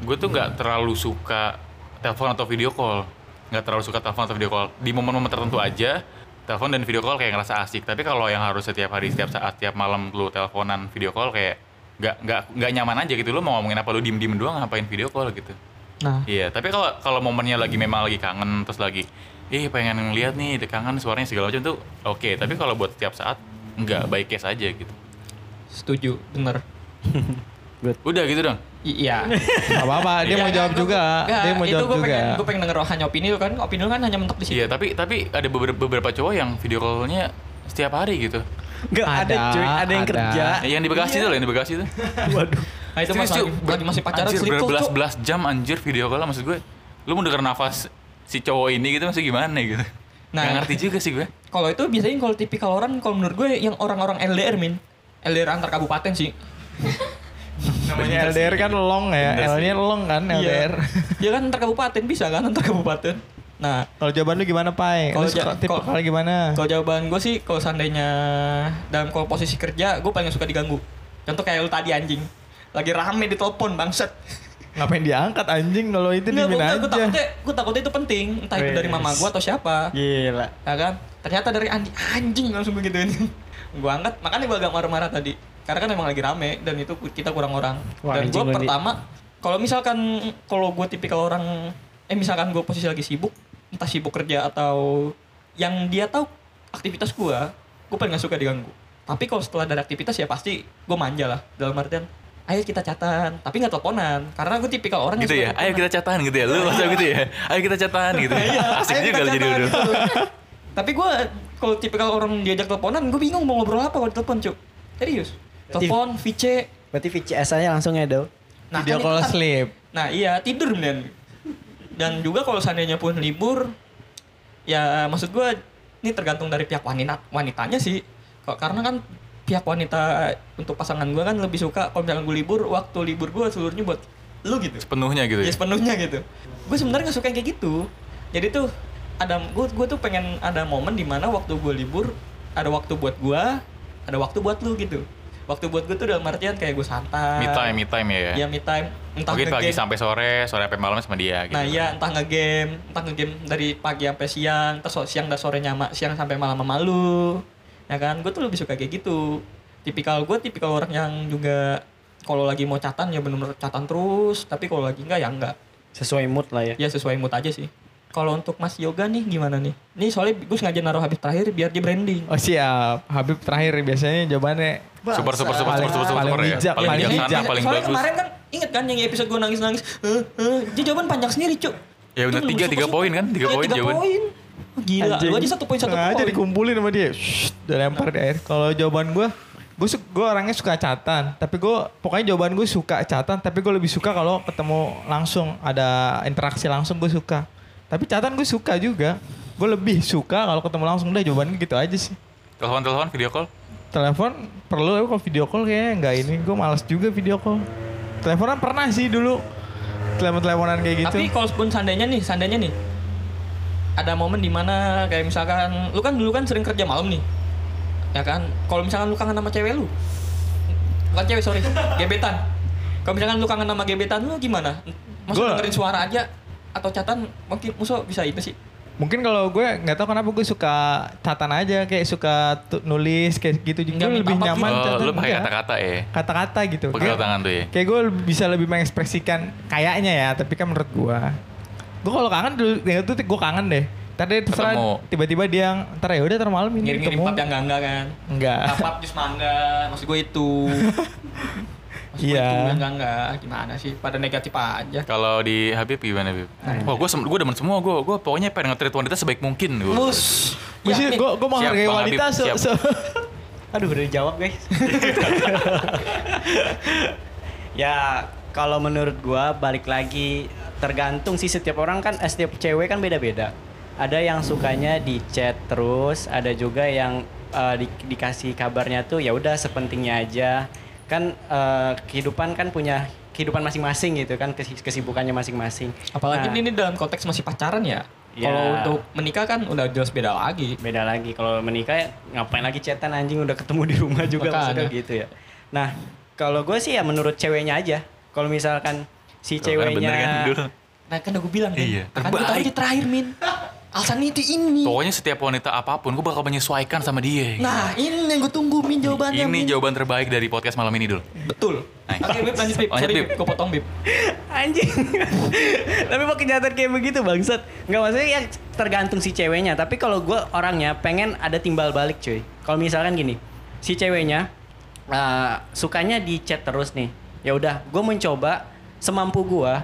gue tuh nggak terlalu suka telepon atau video call. Nggak terlalu suka telepon atau video call. Di momen-momen tertentu aja, telepon dan video call kayak ngerasa asik. Tapi kalau yang harus setiap hari, setiap saat, setiap malam lu teleponan video call kayak nggak nggak nggak nyaman aja gitu. Lu mau ngomongin apa lu diem-diem doang ngapain video call gitu. Nah, Iya, tapi kalau kalau momennya lagi memang lagi kangen terus lagi, ih pengen ngeliat nih, dia kangen suaranya segala macam tuh, oke. Tapi kalau buat setiap saat, enggak baik case aja gitu. setuju, bener. Udah gitu dong. I- iya. Gak apa-apa, dia mau jawab juga. Nggak, Dia mau itu jawab gue juga. pengen, gue pengen denger hanya opini lu kan. Opini lu kan hanya mentok di situ. Iya, tapi tapi ada beberapa, beberapa cowok yang video callnya setiap hari gitu. Enggak ada, Ada, cuy, ada yang ada. kerja. Ya, yang di Bekasi tuh loh, yang di Bekasi tuh. Waduh. Nah itu Serius, lagi, lagi masih pacaran anjir, berbelas-belas jam anjir video call maksud gue. Lu mau denger nafas si cowok ini gitu masih gimana gitu. Nah. Nggak ngerti juga sih gue. Kalau itu biasanya kalau tipikal orang kalau menurut gue yang orang-orang LDR min. LDR antar kabupaten sih. Namanya LDR kan long ya. L-nya long kan LDR. Iya kan antar kabupaten bisa kan antar kabupaten. Nah, Kalau jawaban lu gimana, Pai? Kalau ja- tipe gimana? kalau jawaban gue sih kalau seandainya dalam kalau posisi kerja gue paling suka diganggu. Contoh kayak lu tadi anjing. Lagi rame di telepon bangsat. Ngapain diangkat anjing kalau itu Nggak, dimin aja. gue takutnya, gue takutnya itu penting. Entah itu dari mama gue atau siapa. Gila. Ya kan? Ternyata dari anjing, anjing langsung begituin. gue angkat, makanya gue agak marah-marah tadi. Karena kan emang lagi rame dan itu kita kurang orang. Wah, dan gue pertama, kalau misalkan kalau gue tipikal orang, eh misalkan gue posisi lagi sibuk, entah sibuk kerja atau yang dia tahu aktivitas gue, gue paling gak suka diganggu. Tapi kalau setelah ada aktivitas ya pasti gue manja lah dalam artian ayo kita catatan tapi nggak teleponan karena gue tipikal orang yang Gitu suka ya. Ayo kita catahan gitu ya. Lu masa gitu ya. Ayo kita catahan gitu. Asik Iya, juga jadi catatan, udah. gitu. Tapi gue kalau tipikal orang diajak teleponan, gue bingung mau ngobrol apa kalau ditelepon cuk. Serius. Telepon, VC. Berarti VCS-nya langsung ya, Do. Nah, Video kan call kan- sleep. Nah iya tidur dan dan juga kalau seandainya pun libur, ya maksud gue ini tergantung dari pihak wanita wanitanya sih kok karena kan pihak wanita untuk pasangan gue kan lebih suka kalau misalkan gue libur waktu libur gue seluruhnya buat lu gitu Sepenuhnya gitu ya ya. sepenuhnya gitu gue sebenarnya nggak suka yang kayak gitu jadi tuh ada gue gue tuh pengen ada momen di mana waktu gue libur ada waktu buat gue ada waktu buat lu gitu waktu buat gue tuh dalam artian kayak gue santai Me time, me time ya. ya me time entah Mungkin pagi sampai sore, sore sampai malam sama dia gitu. Nah iya entah ngegame, entah ngegame dari pagi sampai siang, terus siang dan sorenya ma- siang sampai malam sama lu. Ya kan, gue tuh lebih suka kayak gitu. Tipikal gue tipikal orang yang juga kalau lagi mau catan ya bener-bener catan terus, tapi kalau lagi enggak ya enggak. Sesuai mood lah ya. Ya sesuai mood aja sih. Kalau untuk Mas Yoga nih gimana nih? Nih soalnya gue sengaja naruh habis terakhir biar dia branding. Oh siap, Habib terakhir biasanya jawabannya Super, super, super, Paling- super, super, paling super ya. bijak, Paling paling bijak. paling Soalnya bagus. kemarin kan inget kan yang episode gue nangis-nangis, eh, eh, dia jawaban panjang sendiri cuk. Ya Itu tiga, super- tiga super. poin kan? Tiga Iya, poin jawaban. poin. Gila, lu aja satu poin satu poin. dikumpulin sama dia. Shh, udah lempar di air. Kalau jawaban gue, gue gue orangnya suka catatan. Tapi gue pokoknya jawaban gue suka catatan. Tapi gue lebih suka kalau ketemu langsung ada interaksi langsung gue suka. Tapi catatan gue suka juga. Gue lebih suka kalau ketemu langsung udah jawabannya gitu aja sih. Telepon-telepon, video call. Telepon perlu tapi kalau video call kayaknya nggak ini. Gue malas juga video call. Teleponan pernah sih dulu. Telepon-teleponan kayak gitu. Tapi kalau pun seandainya nih, seandainya nih ada momen di mana kayak misalkan lu kan dulu kan sering kerja malam nih, ya kan? Kalau misalkan lu kangen sama cewek lu, bukan cewek sorry, gebetan. Kalau misalkan lu kangen sama gebetan lu gimana? Masa Gua- dengerin suara aja atau catatan mungkin musuh bisa itu sih. Mungkin kalau gue nggak tahu kenapa gue suka catatan aja kayak suka nulis kayak gitu juga lebih nyaman Oh, catatan lu pakai kata-kata ya. kata-kata gitu Pakai Kayak- tangan tuh ya. kayak gue bisa lebih mengekspresikan kayaknya ya tapi kan menurut gue gue kalau kangen dulu ya itu gue kangen deh tadi terserah Ketemu. tiba-tiba dia yang ntar ya udah ntar malam ini Ngirim-ngirim pap yang enggak kan. enggak Pap jus mangga, maksud gue itu. Maksud gue Iya. itu enggak enggak gimana sih? Pada negatif aja. Kalau di Habib gimana Habib? Wah gue gue demen semua gue. Gue pokoknya pengen nge-treat wanita sebaik mungkin. Gua. Mus. gue sih gue gue menghargai Siap, Bang wanita Habib, se, siap. se- Aduh udah dijawab guys. ya kalau menurut gua balik lagi tergantung sih setiap orang kan eh, setiap cewek kan beda-beda. Ada yang sukanya di chat terus, ada juga yang eh, di- dikasih kabarnya tuh ya udah sepentingnya aja. Kan eh, kehidupan kan punya kehidupan masing-masing gitu kan kesi- kesibukannya masing-masing. Apalagi Nah, ini dalam konteks masih pacaran ya. Ya. Kalau untuk menikah kan udah jelas beda lagi. beda lagi kalau menikah ya ngapain lagi chatan anjing udah ketemu di rumah juga maksudnya gitu ya nah kalau gue sih ya menurut ceweknya aja kalau misalkan si Tuh, kan ceweknya bener kan, Dul? Nah kan udah gue bilang kan. Iya, Kan gue terbaik. tadi terakhir Min. Alasan itu ini. Pokoknya setiap wanita apa pun gue bakal menyesuaikan sama dia. Nah ini yang gue tunggu Min jawabannya ini Min. jawaban terbaik dari podcast malam ini dulu. Betul. Nice. Oke Bib lanjut Bib. Lanjut. Bib. Gue potong Bib. anjing tapi mau kenyataan kayak begitu bangsat nggak maksudnya ya tergantung si ceweknya tapi kalau gue orangnya pengen ada timbal balik cuy kalau misalkan gini si ceweknya uh, sukanya di chat terus nih ya udah gue mencoba semampu gue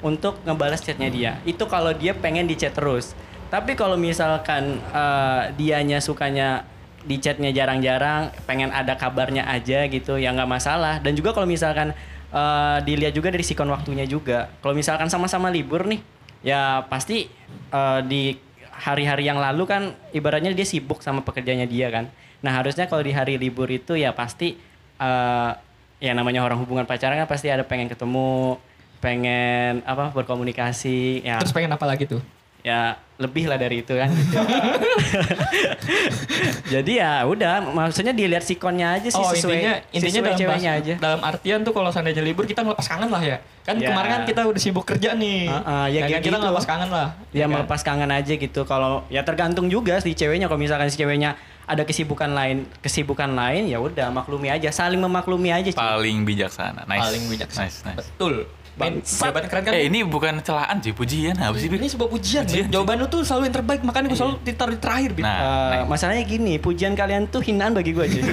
untuk ngebalas chatnya dia. Itu kalau dia pengen di chat terus. Tapi kalau misalkan uh, dianya sukanya di chatnya jarang-jarang pengen ada kabarnya aja gitu ya nggak masalah. Dan juga kalau misalkan eh, dilihat juga dari sikon waktunya juga. Kalau misalkan sama-sama libur nih ya pasti eh, di hari-hari yang lalu kan ibaratnya dia sibuk sama pekerjaannya dia kan. Nah harusnya kalau di hari libur itu ya pasti eh, ya namanya orang hubungan pacaran kan pasti ada pengen ketemu pengen apa berkomunikasi ya Terus pengen apa lagi tuh? ya lebih lah dari itu kan jadi ya udah maksudnya dilihat sikonnya aja sih oh sesuai intinya intinya sesuai dalam ceweknya bahas- aja dalam artian tuh kalau seandainya libur kita ngelepas kangen lah ya kan Ya. kemarin kan kita udah sibuk kerja nih Ah, ah, ya kayak kan kita gitu. ngelepas kangen lah ya kan? melepas kangen aja gitu kalau ya tergantung juga si ceweknya kalau misalkan si ceweknya ada kesibukan lain kesibukan lain ya udah maklumi aja saling memaklumi aja. Paling bijaksana. Nice. paling bijaksana Nice, nice. betul Min, jawaban keren kan Eh ini bukan celaan sih, pujian apa sih? Ini sebuah pujian, Pujian, Min. jawaban lu tuh selalu yang terbaik makanya gue selalu ditaruh di terakhir. Nah, nice. masalahnya gini pujian kalian tuh hinaan bagi gue aja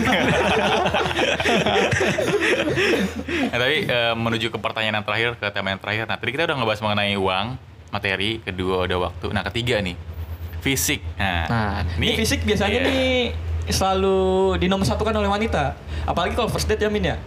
Nah, tapi eh, menuju ke pertanyaan yang terakhir, ke tema yang terakhir. Nah, tadi kita udah ngebahas mengenai uang, materi, kedua udah waktu. Nah, ketiga nih, fisik. Nah, Nah, ini fisik biasanya iya. nih selalu dinomorsatukan oleh wanita. Apalagi kalau first date ya Min ya.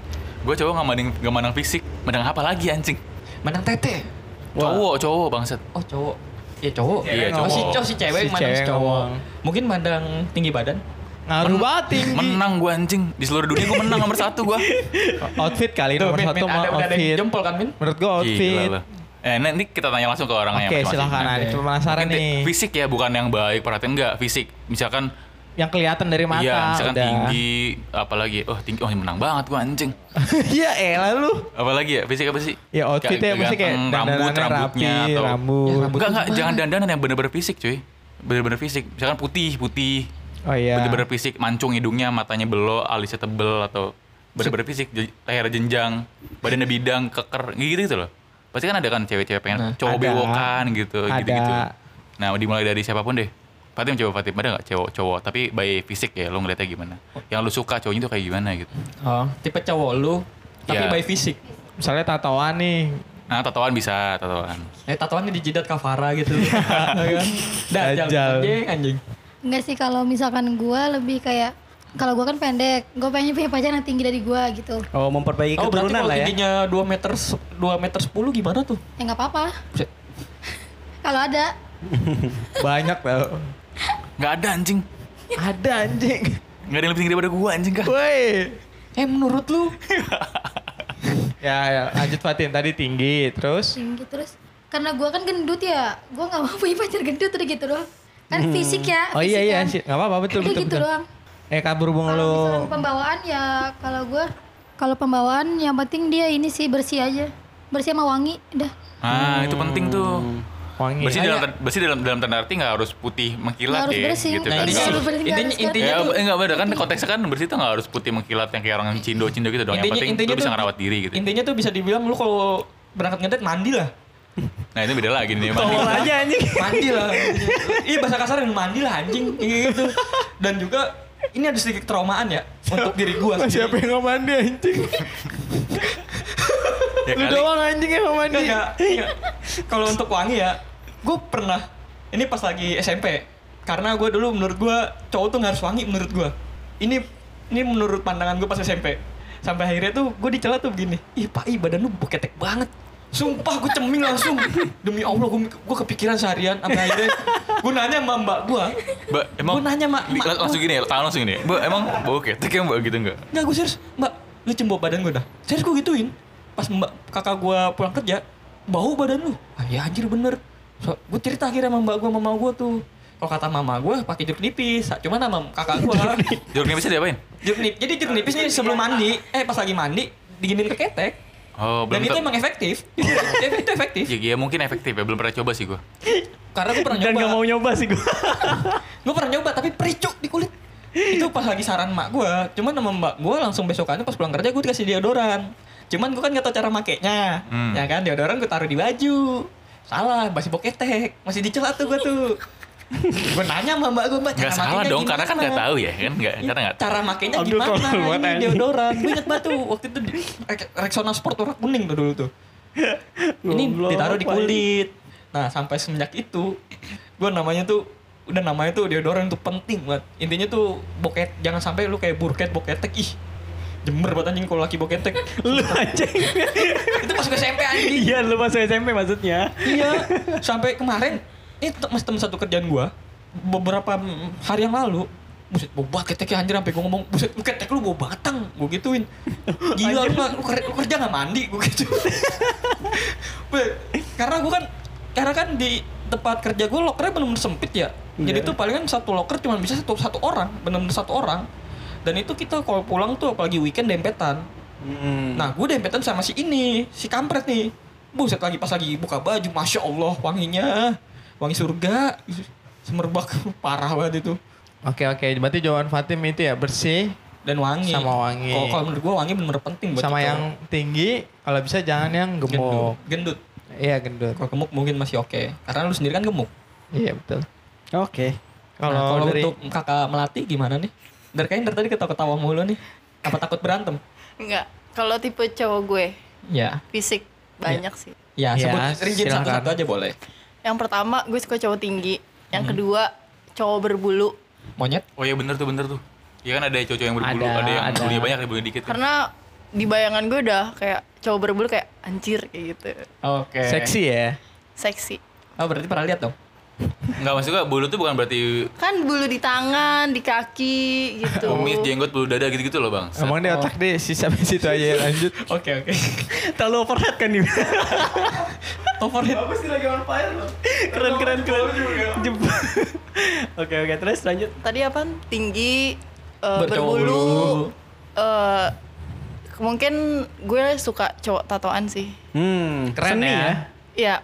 Gue cowok nggak mandang, nggak mandang fisik, mandang apa lagi anjing? Menang tete. Cowok, cowok bangsat. Oh cowok. Ya cowok. Iya, Oh, si cowok. cowok si cewek Si mandang cewek si cowok. ngomong. Mungkin mandang tinggi badan. Ngaruh banget tinggi. Menang gue anjing di seluruh dunia gue menang nomor satu gue. Outfit kali Tuh, nomor Min, satu Min, mah ada, udah ada outfit. yang jempol kan, Min? Menurut gue outfit. Gila. Eh, nanti kita tanya langsung ke orangnya. Oke masing-masing. silahkan cuma penasaran nih. Fisik ya, bukan yang baik perhatian enggak, fisik. Misalkan Yang kelihatan dari mata. iya, misalkan udah. tinggi, apalagi oh tinggi, oh menang banget gue anjing. Iya elah lu. Apalagi ya, fisik apa sih? Ya outfitnya mesti kayak rambut, rambutnya rapi, atau rambut. Enggak, enggak, jangan dandanan yang bener-bener fisik, cuy. Bener-bener fisik. Misalkan putih, putih. Oh iya. Bener-bener fisik, mancung hidungnya, matanya belok, alisnya tebel atau bener-bener fisik, leher jenjang, badannya bidang, keker, gitu gitu loh. Pasti kan ada kan cewek-cewek pengen Nah, cowok bewokan gitu, gitu-gitu. Nah, dimulai dari siapa pun deh. Fatim coba Fatim, ada nggak cowok cowok tapi by fisik ya, lo ngeliatnya gimana? Yang lu suka cowoknya tuh kayak gimana gitu? Oh, tipe cowok lu tapi Iya. by fisik. Misalnya tatoan nih. Nah, tatoan bisa, tatoan. Eh, tatoannya di jidat kafara gitu. Ya kan? Dajjal. Dajjal. Anjing, anjing. Enggak sih kalau misalkan gua lebih kayak kalau gua kan pendek, gua pengen punya pacar yang tinggi dari gua gitu. Oh memperbaiki Oh, berarti keturunan lah ya. tingginya 2 meter 2 meter 10 gimana tuh? Ya nggak apa-apa. Kalau ada, Banyak tau. Nggak ada anjing. Ada anjing. Nggak ada yang lebih tinggi daripada gua anjing kah? Woi. Eh, menurut lu? Ya, ya, lanjut Fatin tadi tinggi terus tinggi terus. Karena gua kan gendut ya, gua nggak mau punya pacar gendut udah gitu doang. Kan fisik ya. Oh iya fisik iya kan. sih, nggak apa-apa betul Udah betul gitu betul. doang. Eh Kalau lu misalkan pembawaan ya kalau gua kalau pembawaan yang penting dia ini sih bersih aja. Bersih sama wangi, udah. Ah, itu penting tuh. Wangi. Bersih dalam bersih dalam dalam tanda arti nggak harus putih mengkilat ya, bersih. gitu Nah, kan. ini harus bersih, Intinya, harus intinya Ya, tuh enggak beda kan konteksnya kan bersih tuh nggak harus putih mengkilat yang kayak orang cindo-cindo gitu dong. Yang penting lu bisa ngerawat diri gitu. Intinya tuh bisa dibilang lu kalau berangkat ngedet mandi lah. Nah, itu beda lagi nih. Tolol Mandi. aja anjing. Mandi lah. Iya bahasa kasar mandi lah anjing gitu. Dan juga ini ada sedikit traumaan ya untuk diri gua Siapa sendiri. yang nggak mandi anjing? Ya Lu doang anjing yang mandi. Kalau untuk wangi ya, gue pernah ini pas lagi SMP. Karena gue dulu menurut gue cowok tuh nggak harus wangi menurut gue. Ini ini menurut pandangan gue pas SMP. Sampai akhirnya tuh gue dicela tuh begini. Ih pak, ih badan lu boketek banget. Sumpah gue ceming langsung. Demi Allah gue gue kepikiran seharian. Sampai akhirnya gue nanya sama mbak gue. Mbak, emang Gua nanya, Mak, Li- Mak, langsung gini ya, tangan langsung gini. Mbak, emang bau ketek ya Mbak gitu enggak? Nggak gue serius. Mbak, lu cembok badan gue dah. Serius gue gituin. Pas mbak kakak gue pulang kerja, bau badan lu. Ah ya anjir bener. So, gue cerita akhirnya sama mbak gue, mama gue tuh. Kalau kata mama gue pakai jeruk nipis, cuman sama kakak gue Jeruk nipisnya diapain? jeruk nipis. Jadi jeruk nipis ini sebelum mandi, eh pas lagi mandi diginin ke ketek. Oh, Dan belum itu emang efektif. itu, itu efektif. Ya, ya mungkin efektif ya, belum pernah coba sih gua. Karena gue pernah Dan nyoba. gak mau nyoba sih gue. Gue pernah nyoba tapi pericuk di kulit. itu pas lagi saran mak gue. Cuman sama mbak gue langsung besokannya pas pulang kerja gue dikasih deodoran. Cuman gue kan gak tau cara makainya. Hmm. Ya kan deodoran gue taruh di baju. Salah, masih boketek. Masih dicela tuh gue tuh. gue nanya sama mbak gue, mbak cara Nggak salah makainya dong, karena kan gimana?" nggak tahu ya, kan nggak, Iya, karena nggak tahu. cara makainya Abdul gimana ini deodoran. Gue inget banget tuh waktu itu di Rek- Rexona Sport warna kuning tuh dulu tuh. Ini ditaruh di kulit. Nah sampai semenjak itu, gue namanya tuh udah namanya tuh deodoran itu penting banget. Intinya tuh boket, jangan sampai lu kayak burket boketek ih. Jember banget anjing kalau laki boketek. Lu anjing. itu masuk SMP anjing. Iya lu masuk SMP maksudnya. iya. Sampai kemarin ini masih temen satu kerjaan gua beberapa hari yang lalu Buset, bau banget keteknya anjir sampai gue ngomong, buset, lu ketek lu bau batang, gue gituin. Gila lu, lu, ker- lu kerja gak mandi, gue gitu. Karena gue kan, karena kan di tempat kerja gue lokernya bener-bener sempit ya. Jadi Iya. tuh palingan satu loker cuma bisa satu satu orang, bener-bener satu orang. Dan itu kita kalau pulang tuh apalagi weekend dempetan. Hmm. Nah, gue dempetan sama si ini, si kampret nih. Buset lagi pas lagi buka baju, masya Allah wanginya, wangi surga, semerbak parah banget itu. Oke oke, berarti jawaban Fatim itu ya bersih Dan wangi. Sama wangi. Kalau kalau menurut gue wangi bener penting buat sama cowok. yang tinggi, kalau bisa jangan yang gendut. gemuk. Gendut. Iya gendut. Kalau gemuk mungkin masih oke, karena lu sendiri kan gemuk. Iya betul. Oke. Kalau Nah, dari untuk kakak melati gimana nih? Dari kayaknya dari tadi ketawa-ketawa mulu nih. Apa takut berantem? Enggak. Kalau tipe cowok gue, Ya. fisik banyak sih. Ya, Ya, sebut rinci silakan. satu-satu aja boleh. Yang pertama gue suka cowok tinggi. Yang kedua cowok berbulu. Monyet? Oh iya bener tuh, bener tuh. Iya kan ada cowok yang berbulu, Ada, ada, yang ada. bulunya banyak, ada bulunya dikit. kan. Karena di bayangan gue udah kayak cowok berbulu kayak anjir kayak gitu. Oke. seksi ya. Seksi. Oh berarti pernah lihat dong? Enggak maksud gua bulu tuh bukan berarti Kan bulu di tangan, di kaki gitu. kumis, jenggot, bulu dada gitu-gitu loh, Bang. Emang dia otak deh sih sampai situ aja ya lanjut. Oke oke. Terlalu overhead kan nih. Overhead. keren keren keren. Jem- Oke oke terus lanjut. Tadi apa? Tinggi, Bercowok berbulu. bulu. eh, mungkin gue suka cowok tatoan sih. Hmm, Keren seni ya. Ya,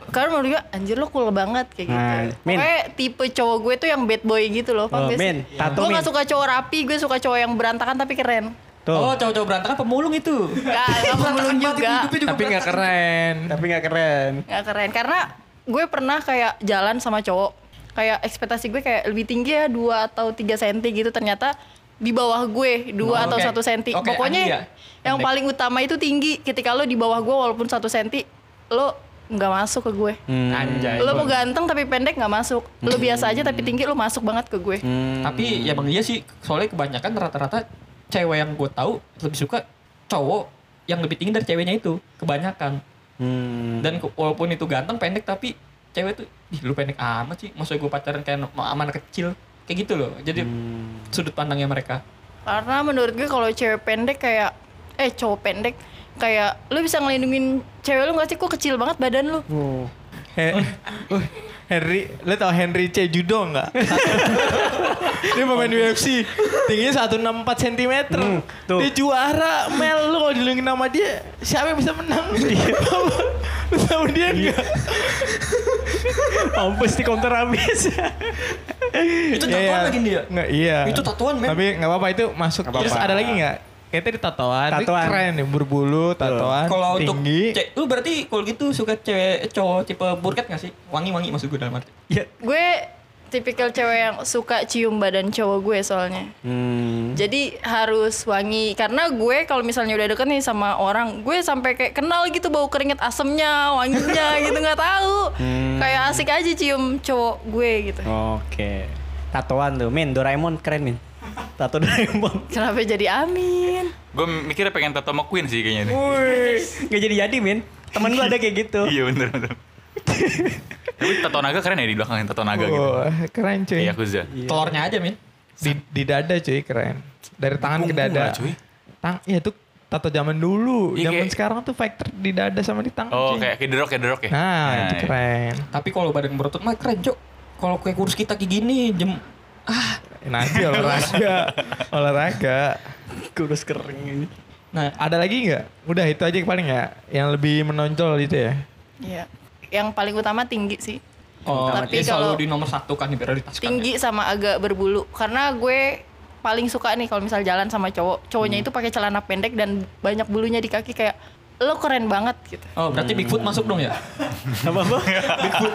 karena menurut gue anjir lo cool banget kayak gitu. Nah, Min. Pokoknya tipe cowok gue tuh yang bad boy gitu loh. Oh, Paham gak sih? Min, tato, Gue Min. gak suka cowok rapi, gue suka cowok yang berantakan tapi keren. Tuh. Oh cowok-cowok berantakan pemulung itu. Gak, gak pemulung juga. Tapi nggak keren. Tapi nggak keren. Gak keren. Karena gue pernah kayak jalan sama cowok. Kayak ekspektasi gue kayak lebih tinggi ya 2 atau 3 cm gitu. Ternyata di bawah gue 2 Oh, atau oke. 1 cm. Oke, Pokoknya Andi ya? yang paling utama itu tinggi. Ketika lo di bawah gue walaupun 1 cm, lo nggak masuk ke gue. Hmm. Anjay. Lo mau ganteng tapi pendek nggak masuk. Lo biasa aja tapi tinggi lo masuk banget ke gue. Hmm. Tapi ya bang iya sih, soalnya kebanyakan rata-rata cewek yang gue tahu lebih suka cowok yang lebih tinggi dari ceweknya itu, kebanyakan. Hmm. Dan ke- walaupun itu ganteng pendek tapi cewek tuh, ih lu pendek amat sih, maksudnya gue pacaran kayak sama anak kecil, kayak gitu loh. Jadi sudut pandangnya mereka. Karena menurut gue kalau cewek pendek kayak eh cowok pendek kayak lu bisa ngelindungin cewek lu gak sih? Kok kecil banget badan lu? Oh. He- uh, Henry, lo tau Henry C Judo nggak? dia pemain UFC, tingginya 164 cm. Hmm, tuh. Dia juara, Mel lu kalau dilindungin sama dia, siapa yang bisa menang? Lu sama dia enggak? Mampus di counter habis. Itu tatoan lagi dia. Nggak, iya. Itu tatoan, men. Tapi nggak apa-apa itu masuk. Nggak Terus ada lagi nggak? Kayaknya tadi tatoan, keren nih, berbulu, tatoan, Kalau untuk lu berarti kalau gitu suka cewek cowok tipe burket gak sih? Wangi-wangi maksud gue dalam arti. ya. Gue tipikal cewek yang suka cium badan cowok gue soalnya. Hmm. Jadi harus wangi karena gue kalau misalnya udah deket nih sama orang, gue sampai kayak kenal gitu bau keringet asemnya, wanginya gitu nggak tahu. Kayak asik aja cium cowok gue gitu. Oke. Tatoan tuh, Min. Doraemon keren, Min. Tato Doraemon. Kenapa jadi Amin? Gue mikirnya pengen tato sama Queen sih kayaknya nih. Wih, nggak jadi-jadi, Min. Temen gue ada kayak gitu. Iya bener bener. Tapi tato naga keren ya di belakangnya tato naga gitu. Keren cuy. Iya Yakuza. Telurnya aja, Min. Di, di dada cuy, keren. Dari tangan ke dada. lah, cuy. Tang, iya tuh tato zaman dulu. Iya, zaman kayak- sekarang tuh factor di dada sama di tangan. Oh cuy. kayak kayak The Rock ya? Nah, itu iya. keren. Tapi kalau badan berotot mah keren, Cok. Kalau kayak kurus kita kayak gini, jem Nanti olahraga. olahraga. Kurus kering ini. Nah, Ada lagi nggak? Udah itu aja paling ya. Yang lebih menonjol gitu ya. Iya. Yang paling utama tinggi sih. oh, Tapi kalau- di nomor satu kan di prioritas kan. tinggi sama agak berbulu karena gue paling suka nih kalau misal jalan sama cowok cowoknya itu pakai celana pendek dan banyak bulunya di kaki kayak lo keren banget gitu Oh, berarti Bigfoot masuk dong ya? Apa apa? Bigfoot,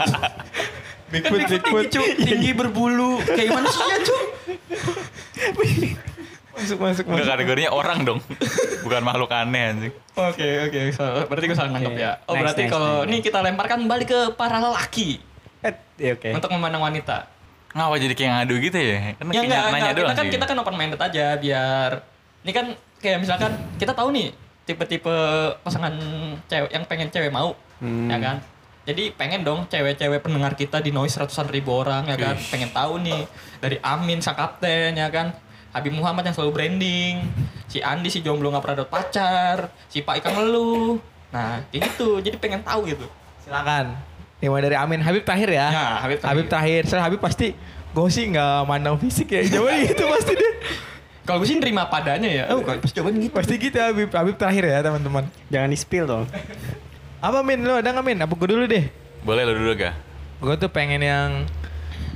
Bigfoot. Cuk, tinggi berbulu. Kayak manusia, Cuk. Masuk, masuk, Enggak masuk. kategorinya orang dong. Bukan makhluk aneh anjing. Oke, oke. So, berarti gue salah nangkep Oke. ya. Oh, Next, berarti kalau ini kita lemparkan balik ke para lelaki Eh, iya, oke. untuk memandang wanita. Ngapa jadi kayak ngadu gitu ya? Kan Ya kayak enggak, nanya enggak. doang Kita kan sih. kita kan open minded aja biar ini kan kayak misalkan kita tahu nih tipe-tipe pasangan cewek yang pengen cewek mau, Hmm. ya kan? Jadi pengen dong cewek-cewek pendengar kita di noise ratusan ribu orang ya kan, pengen tahu nih dari Amin sang kapten ya kan, Habib Muhammad yang selalu branding, si Andi si jomblo nggak pernah dapet pacar, si Pak Ikan ngeluh, nah kayak gitu, jadi pengen tahu gitu. Silakan. Dimulai dari Amin Habib terakhir ya. Ya, Habib terakhir. Habib terakhir. Soalnya Habib pasti gue sih nggak mandang fisik ya. Jawabannya gitu pasti dia. Kalau gue sih nerima padanya ya, oh kalau pas jawaban gitu. Pasti gitu Habib. Habib terakhir ya teman-teman. Jangan di spill dong. Apa Min? Lu ada nggak Min? Apa gue dulu deh? Boleh lo dulu gak? Gue tuh pengen yang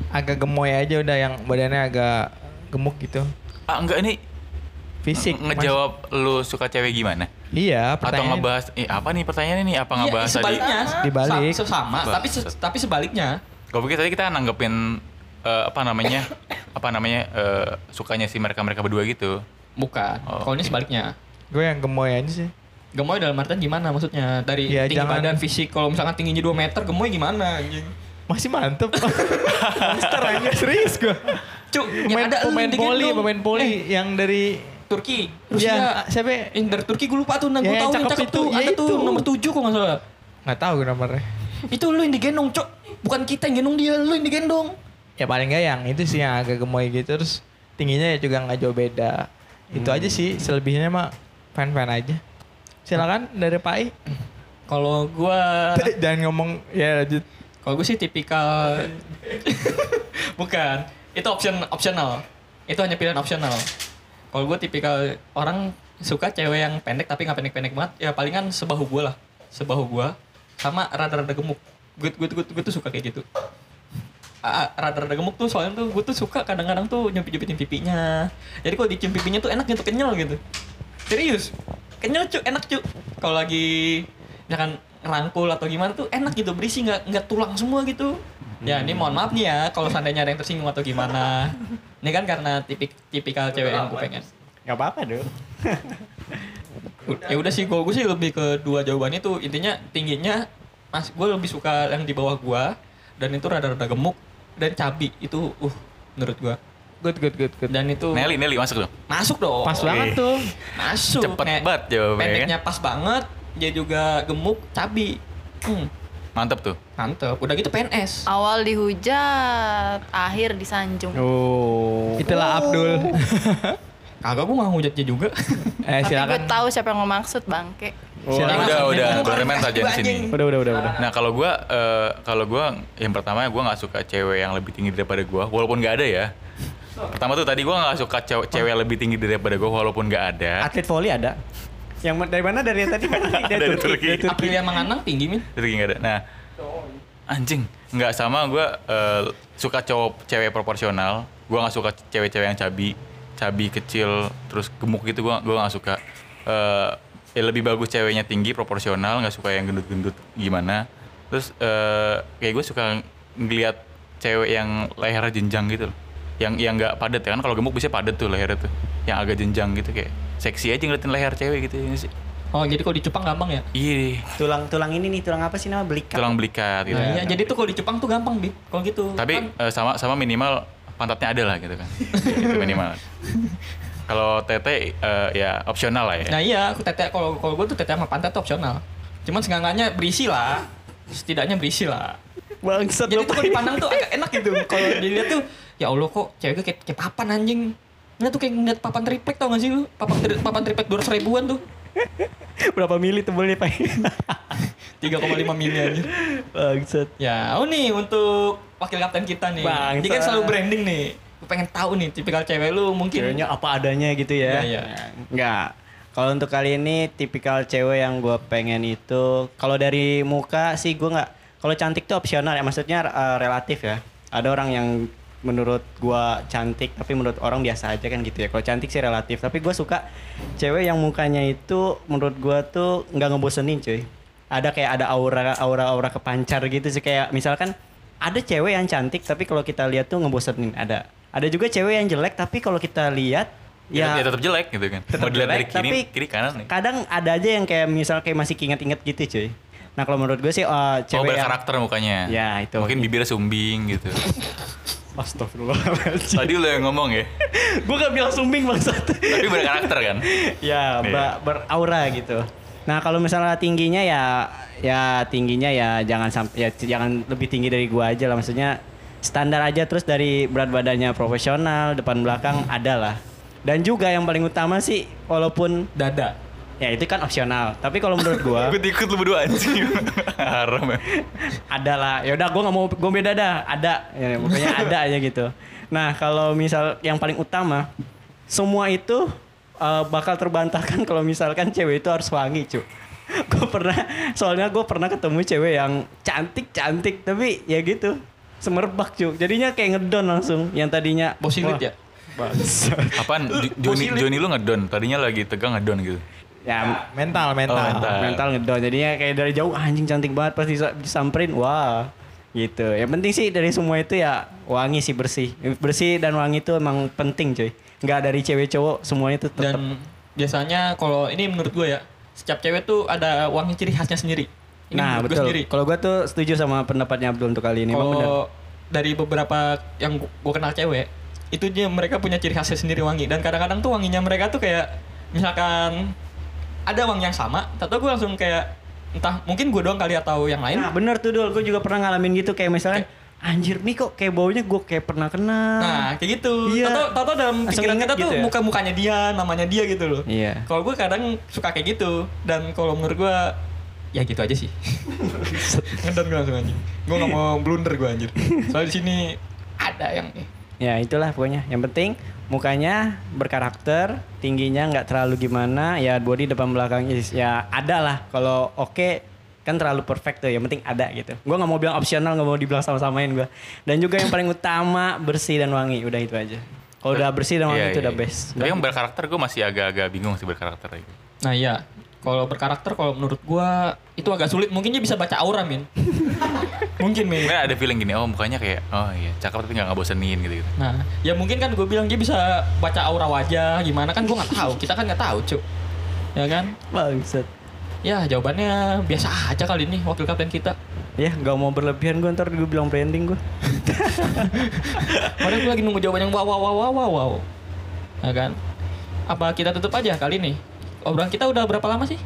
agak gemoy aja udah yang badannya agak gemuk gitu. Ah enggak ini Fisik. nge- ngejawab lu suka cewek gimana? Mas. Iya, Atau pertanyaan. ngebahas eh apa nih pertanyaannya nih? Apa ngebahas Iya, tadi? sebaliknya. Dibalik. Sa- Sesama, Ba- tapi se- tapi sebaliknya. Gue pikir tadi kita nanggepin eh, apa namanya? apa namanya? eh, sukanya si mereka-mereka berdua gitu. Bukan. Oh, Kalau ini oke. sebaliknya. Gue yang gemoy aja sih. Gemoy dalam artian gimana maksudnya? Dari Ya, tinggi jangan- badan fisik, kalau misalkan tingginya 2 meter, gemoy gimana anjing? Masih mantep. Monster aja serius gue. Cuk, yang Pemain, ada pemain yang poli, pemain poli Eh, yang dari Turki, Ya, Rusia. siapa? Yang dari Turki gue lupa tuh, nah Ya, gue yang tahu yang cakep cakep itu, tuh. ya Ada tuh itu. nomor 7 kok nggak salah. nggak tahu gue nomornya. Itu lu yang digendong, Cuk. bukan kita yang gendong dia lu yang digendong Ya paling nggak yang itu sih yang agak gemoy gitu terus tingginya ya juga nggak jauh beda. Itu aja sih selebihnya mah fan-fan aja. Silakan dari Pai. kalau gua Jangan ngomong. Ya lanjut. kalau gue sih tipikal bukan. Itu option optional. Itu hanya pilihan opsional kalau gue tipikal orang suka cewek yang pendek tapi nggak pendek-pendek banget ya palingan sebahu gue lah. Sebahu gue sama rada-rada gemuk. Gue gue gue, gue tuh suka kayak gitu. Ah, rada-rada gemuk tuh soalnya tuh gue tuh suka kadang-kadang tuh nyempit-nyempitin pipinya. Jadi kalau dicium pipinya tuh enak gitu kenyal gitu. Serius kenyal cu enak cu. Kalau lagi misalkan ngerangkul atau gimana tuh enak gitu berisi nggak nggak tulang semua gitu. Ya ini mohon maaf nih ya kalau seandainya ada yang tersinggung atau gimana. Ini kan karena tipik tipikal cewek yang gue pengen. Gak apa-apa dong. ya udah sih gue sih lebih ke dua jawaban itu. Intinya tingginya mas gue lebih suka yang di bawah gue dan itu rada-rada gemuk dan cabi. Itu uh menurut gue Good good good good. dan itu Nelly, Nelly masuk dong. masuk dong Pas banget tuh. masuk Cepet Nek. banget jawabannya. pendeknya pas banget dia juga gemuk cabi hmm, Mantep tuh. mantep udah gitu PNS Awal dihujat, akhir disanjung. Oh. Itulah Abdul. kagak gue nggak hujatnya juga eh Tapi gue tahu siapa yang lo maksud, bangke. Silakan. Udah, udah. Bukan Berarti mental aja di sini. Udah udah udah udah. Nah kalau gua eh, kalau gua yang pertama gua nggak suka cewek yang lebih tinggi daripada gua walaupun nggak ada ya. Pertama tuh tadi gua nggak suka cewek, cewek yang lebih tinggi daripada gua walaupun nggak ada. Atlet volley ada. Yang dari mana dari yang tadi? dari Dari Turki. Dari Turki. Aprilia Manganang tinggi min Itu nggak ada. Nah anjing nggak sama gua eh, suka cowok cewek proporsional. Gua nggak suka cewek-cewek yang cabi, cabi kecil terus gemuk gitu gua gua nggak suka. Eh, ya lebih bagus ceweknya tinggi proporsional nggak suka yang gendut-gendut gimana. Terus eh, kayak gue suka ngeliat cewek yang lehernya jenjang gitu loh. Yang yang nggak padat ya kan kalau gemuk bisa padat tuh lehernya tuh. Yang agak jenjang gitu kayak seksi aja ngeliatin leher cewek gitu ya sih. oh jadi kalau dicupang gampang ya Iya, Tulang tulang ini nih, tulang apa sih nama belikat? tulang belikat gitu. Nah, iya, jadi tuh kalau dicupang tuh gampang bib kalau gitu Tapi Kan- eh, sama sama minimal pantatnya ada lah gitu kan. itu minimal. Kalau tete eh, ya opsional lah ya. nah iya aku tete kalau kalau gue tuh tete sama pantat tuh opsional cuman seenggaknya berisi lah setidaknya berisi lah Bangsat jadi tuh kalau dipandang tuh agak enak gitu kalau dilihat tuh ya allah kok cewek gue kayak, kayak papan anjing Nah tuh kayak ngeliat papan triplek tau gak sih lu? Papan, tri, papan triplek 200 ribuan tuh Berapa mili tebelnya, Pak? 3,5 mili aja Bangsat. Ya, oh nih untuk wakil kapten kita nih Bangsat. Dia kan selalu branding nih Gue pengen tahu nih tipikal cewek lu mungkin Ceweknya apa adanya gitu ya? Iya, iya. Enggak. Kalau untuk kali ini tipikal cewek yang gue pengen itu, kalau dari muka sih gue nggak. Kalau cantik tuh opsional ya, maksudnya eh, relatif ya. Ada orang yang menurut gua cantik tapi menurut orang biasa aja kan gitu ya. Kalau cantik sih relatif, tapi gue suka cewek yang mukanya itu menurut gua tuh nggak ngebosenin cuy. Ada kayak ada aura aura aura kepancar gitu sih kayak misalkan ada cewek yang cantik tapi kalau kita lihat tuh ngebosenin ada. Ada juga cewek yang jelek tapi kalau kita lihat Ya, ya tetap jelek gitu kan. tetap Mau dilihat dari jelek, kiri, tapi kiri kanan nih. kadang ada aja yang kayak misal kayak masih inget-inget gitu cuy nah kalau menurut gue sih uh, Oh cewek yang berkarakter mukanya. Ya, itu. Mungkin bibirnya sumbing gitu. Astagfirullahaladzim. Tadi lo yang ngomong ya. gue gak bilang sumbing bangsat Tapi berkarakter kan. ya ba- beraura gitu. Nah kalau misalnya tingginya ya ya tingginya ya jangan sampai ya jangan lebih tinggi dari gua aja lah. Maksudnya standar aja. Terus dari berat badannya profesional depan belakang ada lah. Dan juga yang paling utama sih walaupun Dada ya itu kan opsional tapi kalau menurut gua Ikut-ikut lu berdua anjing. Haram ya. ada lah ya udah gue nggak mau gue beda dah ada ya, pokoknya ada aja gitu nah kalau misal yang paling utama semua itu eh, bakal terbantahkan kalau misalkan cewek itu harus wangi cu gue pernah soalnya gue pernah ketemu cewek yang cantik cantik tapi ya gitu semerbak cu jadinya kayak ngedon langsung yang tadinya Posilit ya? Apaan? Jo- Joni, Joni lu ngedon. Tadinya lagi tegang ngedon gitu. Ya Mental, mental. Oh, mental. mental. Ngedon jadinya kayak dari jauh anjing cantik banget pas disa- disamperin wah gitu. Yang penting sih dari semua itu ya wangi sih bersih. Bersih dan wangi itu emang penting cuy nggak dari cewek cowok semuanya itu tetap Dan biasanya kalau ini menurut gue ya Setiap cewek tuh ada wangi ciri khasnya sendiri. Ini nah betul. kalau gue tuh setuju sama pendapatnya Abdul untuk kali ini Emang bener. Kalau dari beberapa yang gue kenal cewek Itu dia mereka punya ciri khasnya sendiri wangi. Dan kadang-kadang tuh wanginya mereka tuh kayak Misalkan ada wangi yang sama Tahu gue langsung kayak entah mungkin gue doang kali atau yang lain Nah bener tuh dul, gue juga pernah ngalamin gitu kayak misalnya anjir nih kok kayak baunya gue kayak pernah kenal. Nah, kayak gitu. Iya. Tahu tahu dalam pikiran kita tuh gitu ya? muka-mukanya dia, namanya dia gitu loh. Iya. Kalau gue kadang suka kayak gitu dan kalau menurut gue ya gitu aja sih. Ngedon gue langsung anjing. Gue gak mau blunder gue anjir. Soalnya di sini ada yang. Ya itulah pokoknya. Yang penting mukanya berkarakter, tingginya nggak terlalu gimana, ya body depan belakangnya ya ada lah. Kalau oke kan terlalu perfect tuh. Yang penting ada gitu. Gue nggak mau bilang opsional, nggak mau dibilang sama-samain gue. Dan juga yang paling utama bersih dan wangi. Udah itu aja. Kalau udah bersih dan wangi Iya, itu iya, udah iya. best. Tapi yang berkarakter gue masih agak-agak bingung sih berkarakter gitu. Nah iya, kalau berkarakter kalau menurut gue itu agak sulit. Mungkin dia bisa baca aura min. mungkin min. Mungkin ada feeling gini, oh mukanya kayak, oh iya cakep tapi nggak ngebosenin gitu. -gitu. Nah, ya mungkin kan gue bilang dia bisa baca aura wajah gimana kan gue nggak tahu. Kita kan nggak tahu cuk. Ya kan? Bangsat. Ya jawabannya biasa aja kali ini wakil kapten kita. Ya nggak mau berlebihan gue ntar gue bilang branding gue. Padahal gue lagi nunggu jawaban yang wow wow wow wow wow wow. Ya kan? Apa kita tutup aja kali ini? Obrolan kita udah berapa lama sih?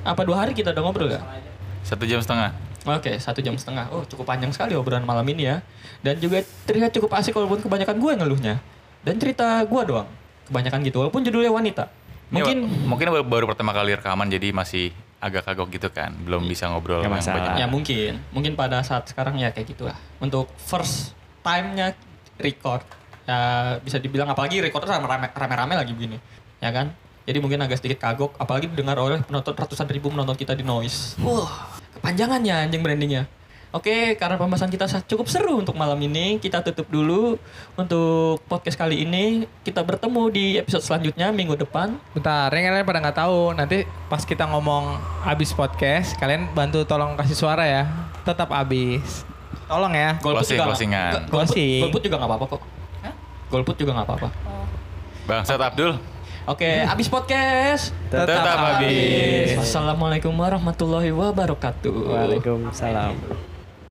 Apa dua hari kita udah ngobrol gak? Satu jam setengah. Oke, satu jam setengah. Oh, cukup panjang sekali obrolan malam ini ya. Dan juga terlihat cukup asik walaupun kebanyakan gue yang ngeluhnya. Dan cerita gue doang. Kebanyakan gitu, walaupun judulnya wanita. Mungkin wa- mungkin baru, baru pertama kali rekaman jadi masih agak kagok gitu kan, belum bisa ngobrol yang masalah. banyak. ya mungkin, mungkin pada saat sekarang ya kayak gitu lah. Untuk first time-nya record, ya bisa dibilang apalagi recordnya rame- rame-rame lagi begini, ya kan? Jadi mungkin agak sedikit kagok, apalagi didengar oleh penonton ratusan ribu menonton kita di Noise. Wah, kepanjangannya anjing brandingnya. Oke, karena pembahasan kita cukup seru untuk malam ini, kita tutup dulu untuk podcast kali ini. Kita bertemu di episode selanjutnya minggu depan. Bentar, yang kalian pada nggak tahu. Nanti pas kita ngomong abis podcast, kalian bantu tolong kasih suara ya. Tetap abis. Tolong ya. Golput Closing, juga closingan. golput, juga nggak apa-apa kok. Golput juga nggak apa-apa. Bang Set Abdul. Oke, abis podcast. Tetap habis. Wassalamualaikum warahmatullahi wabarakatuh. Waalaikumsalam.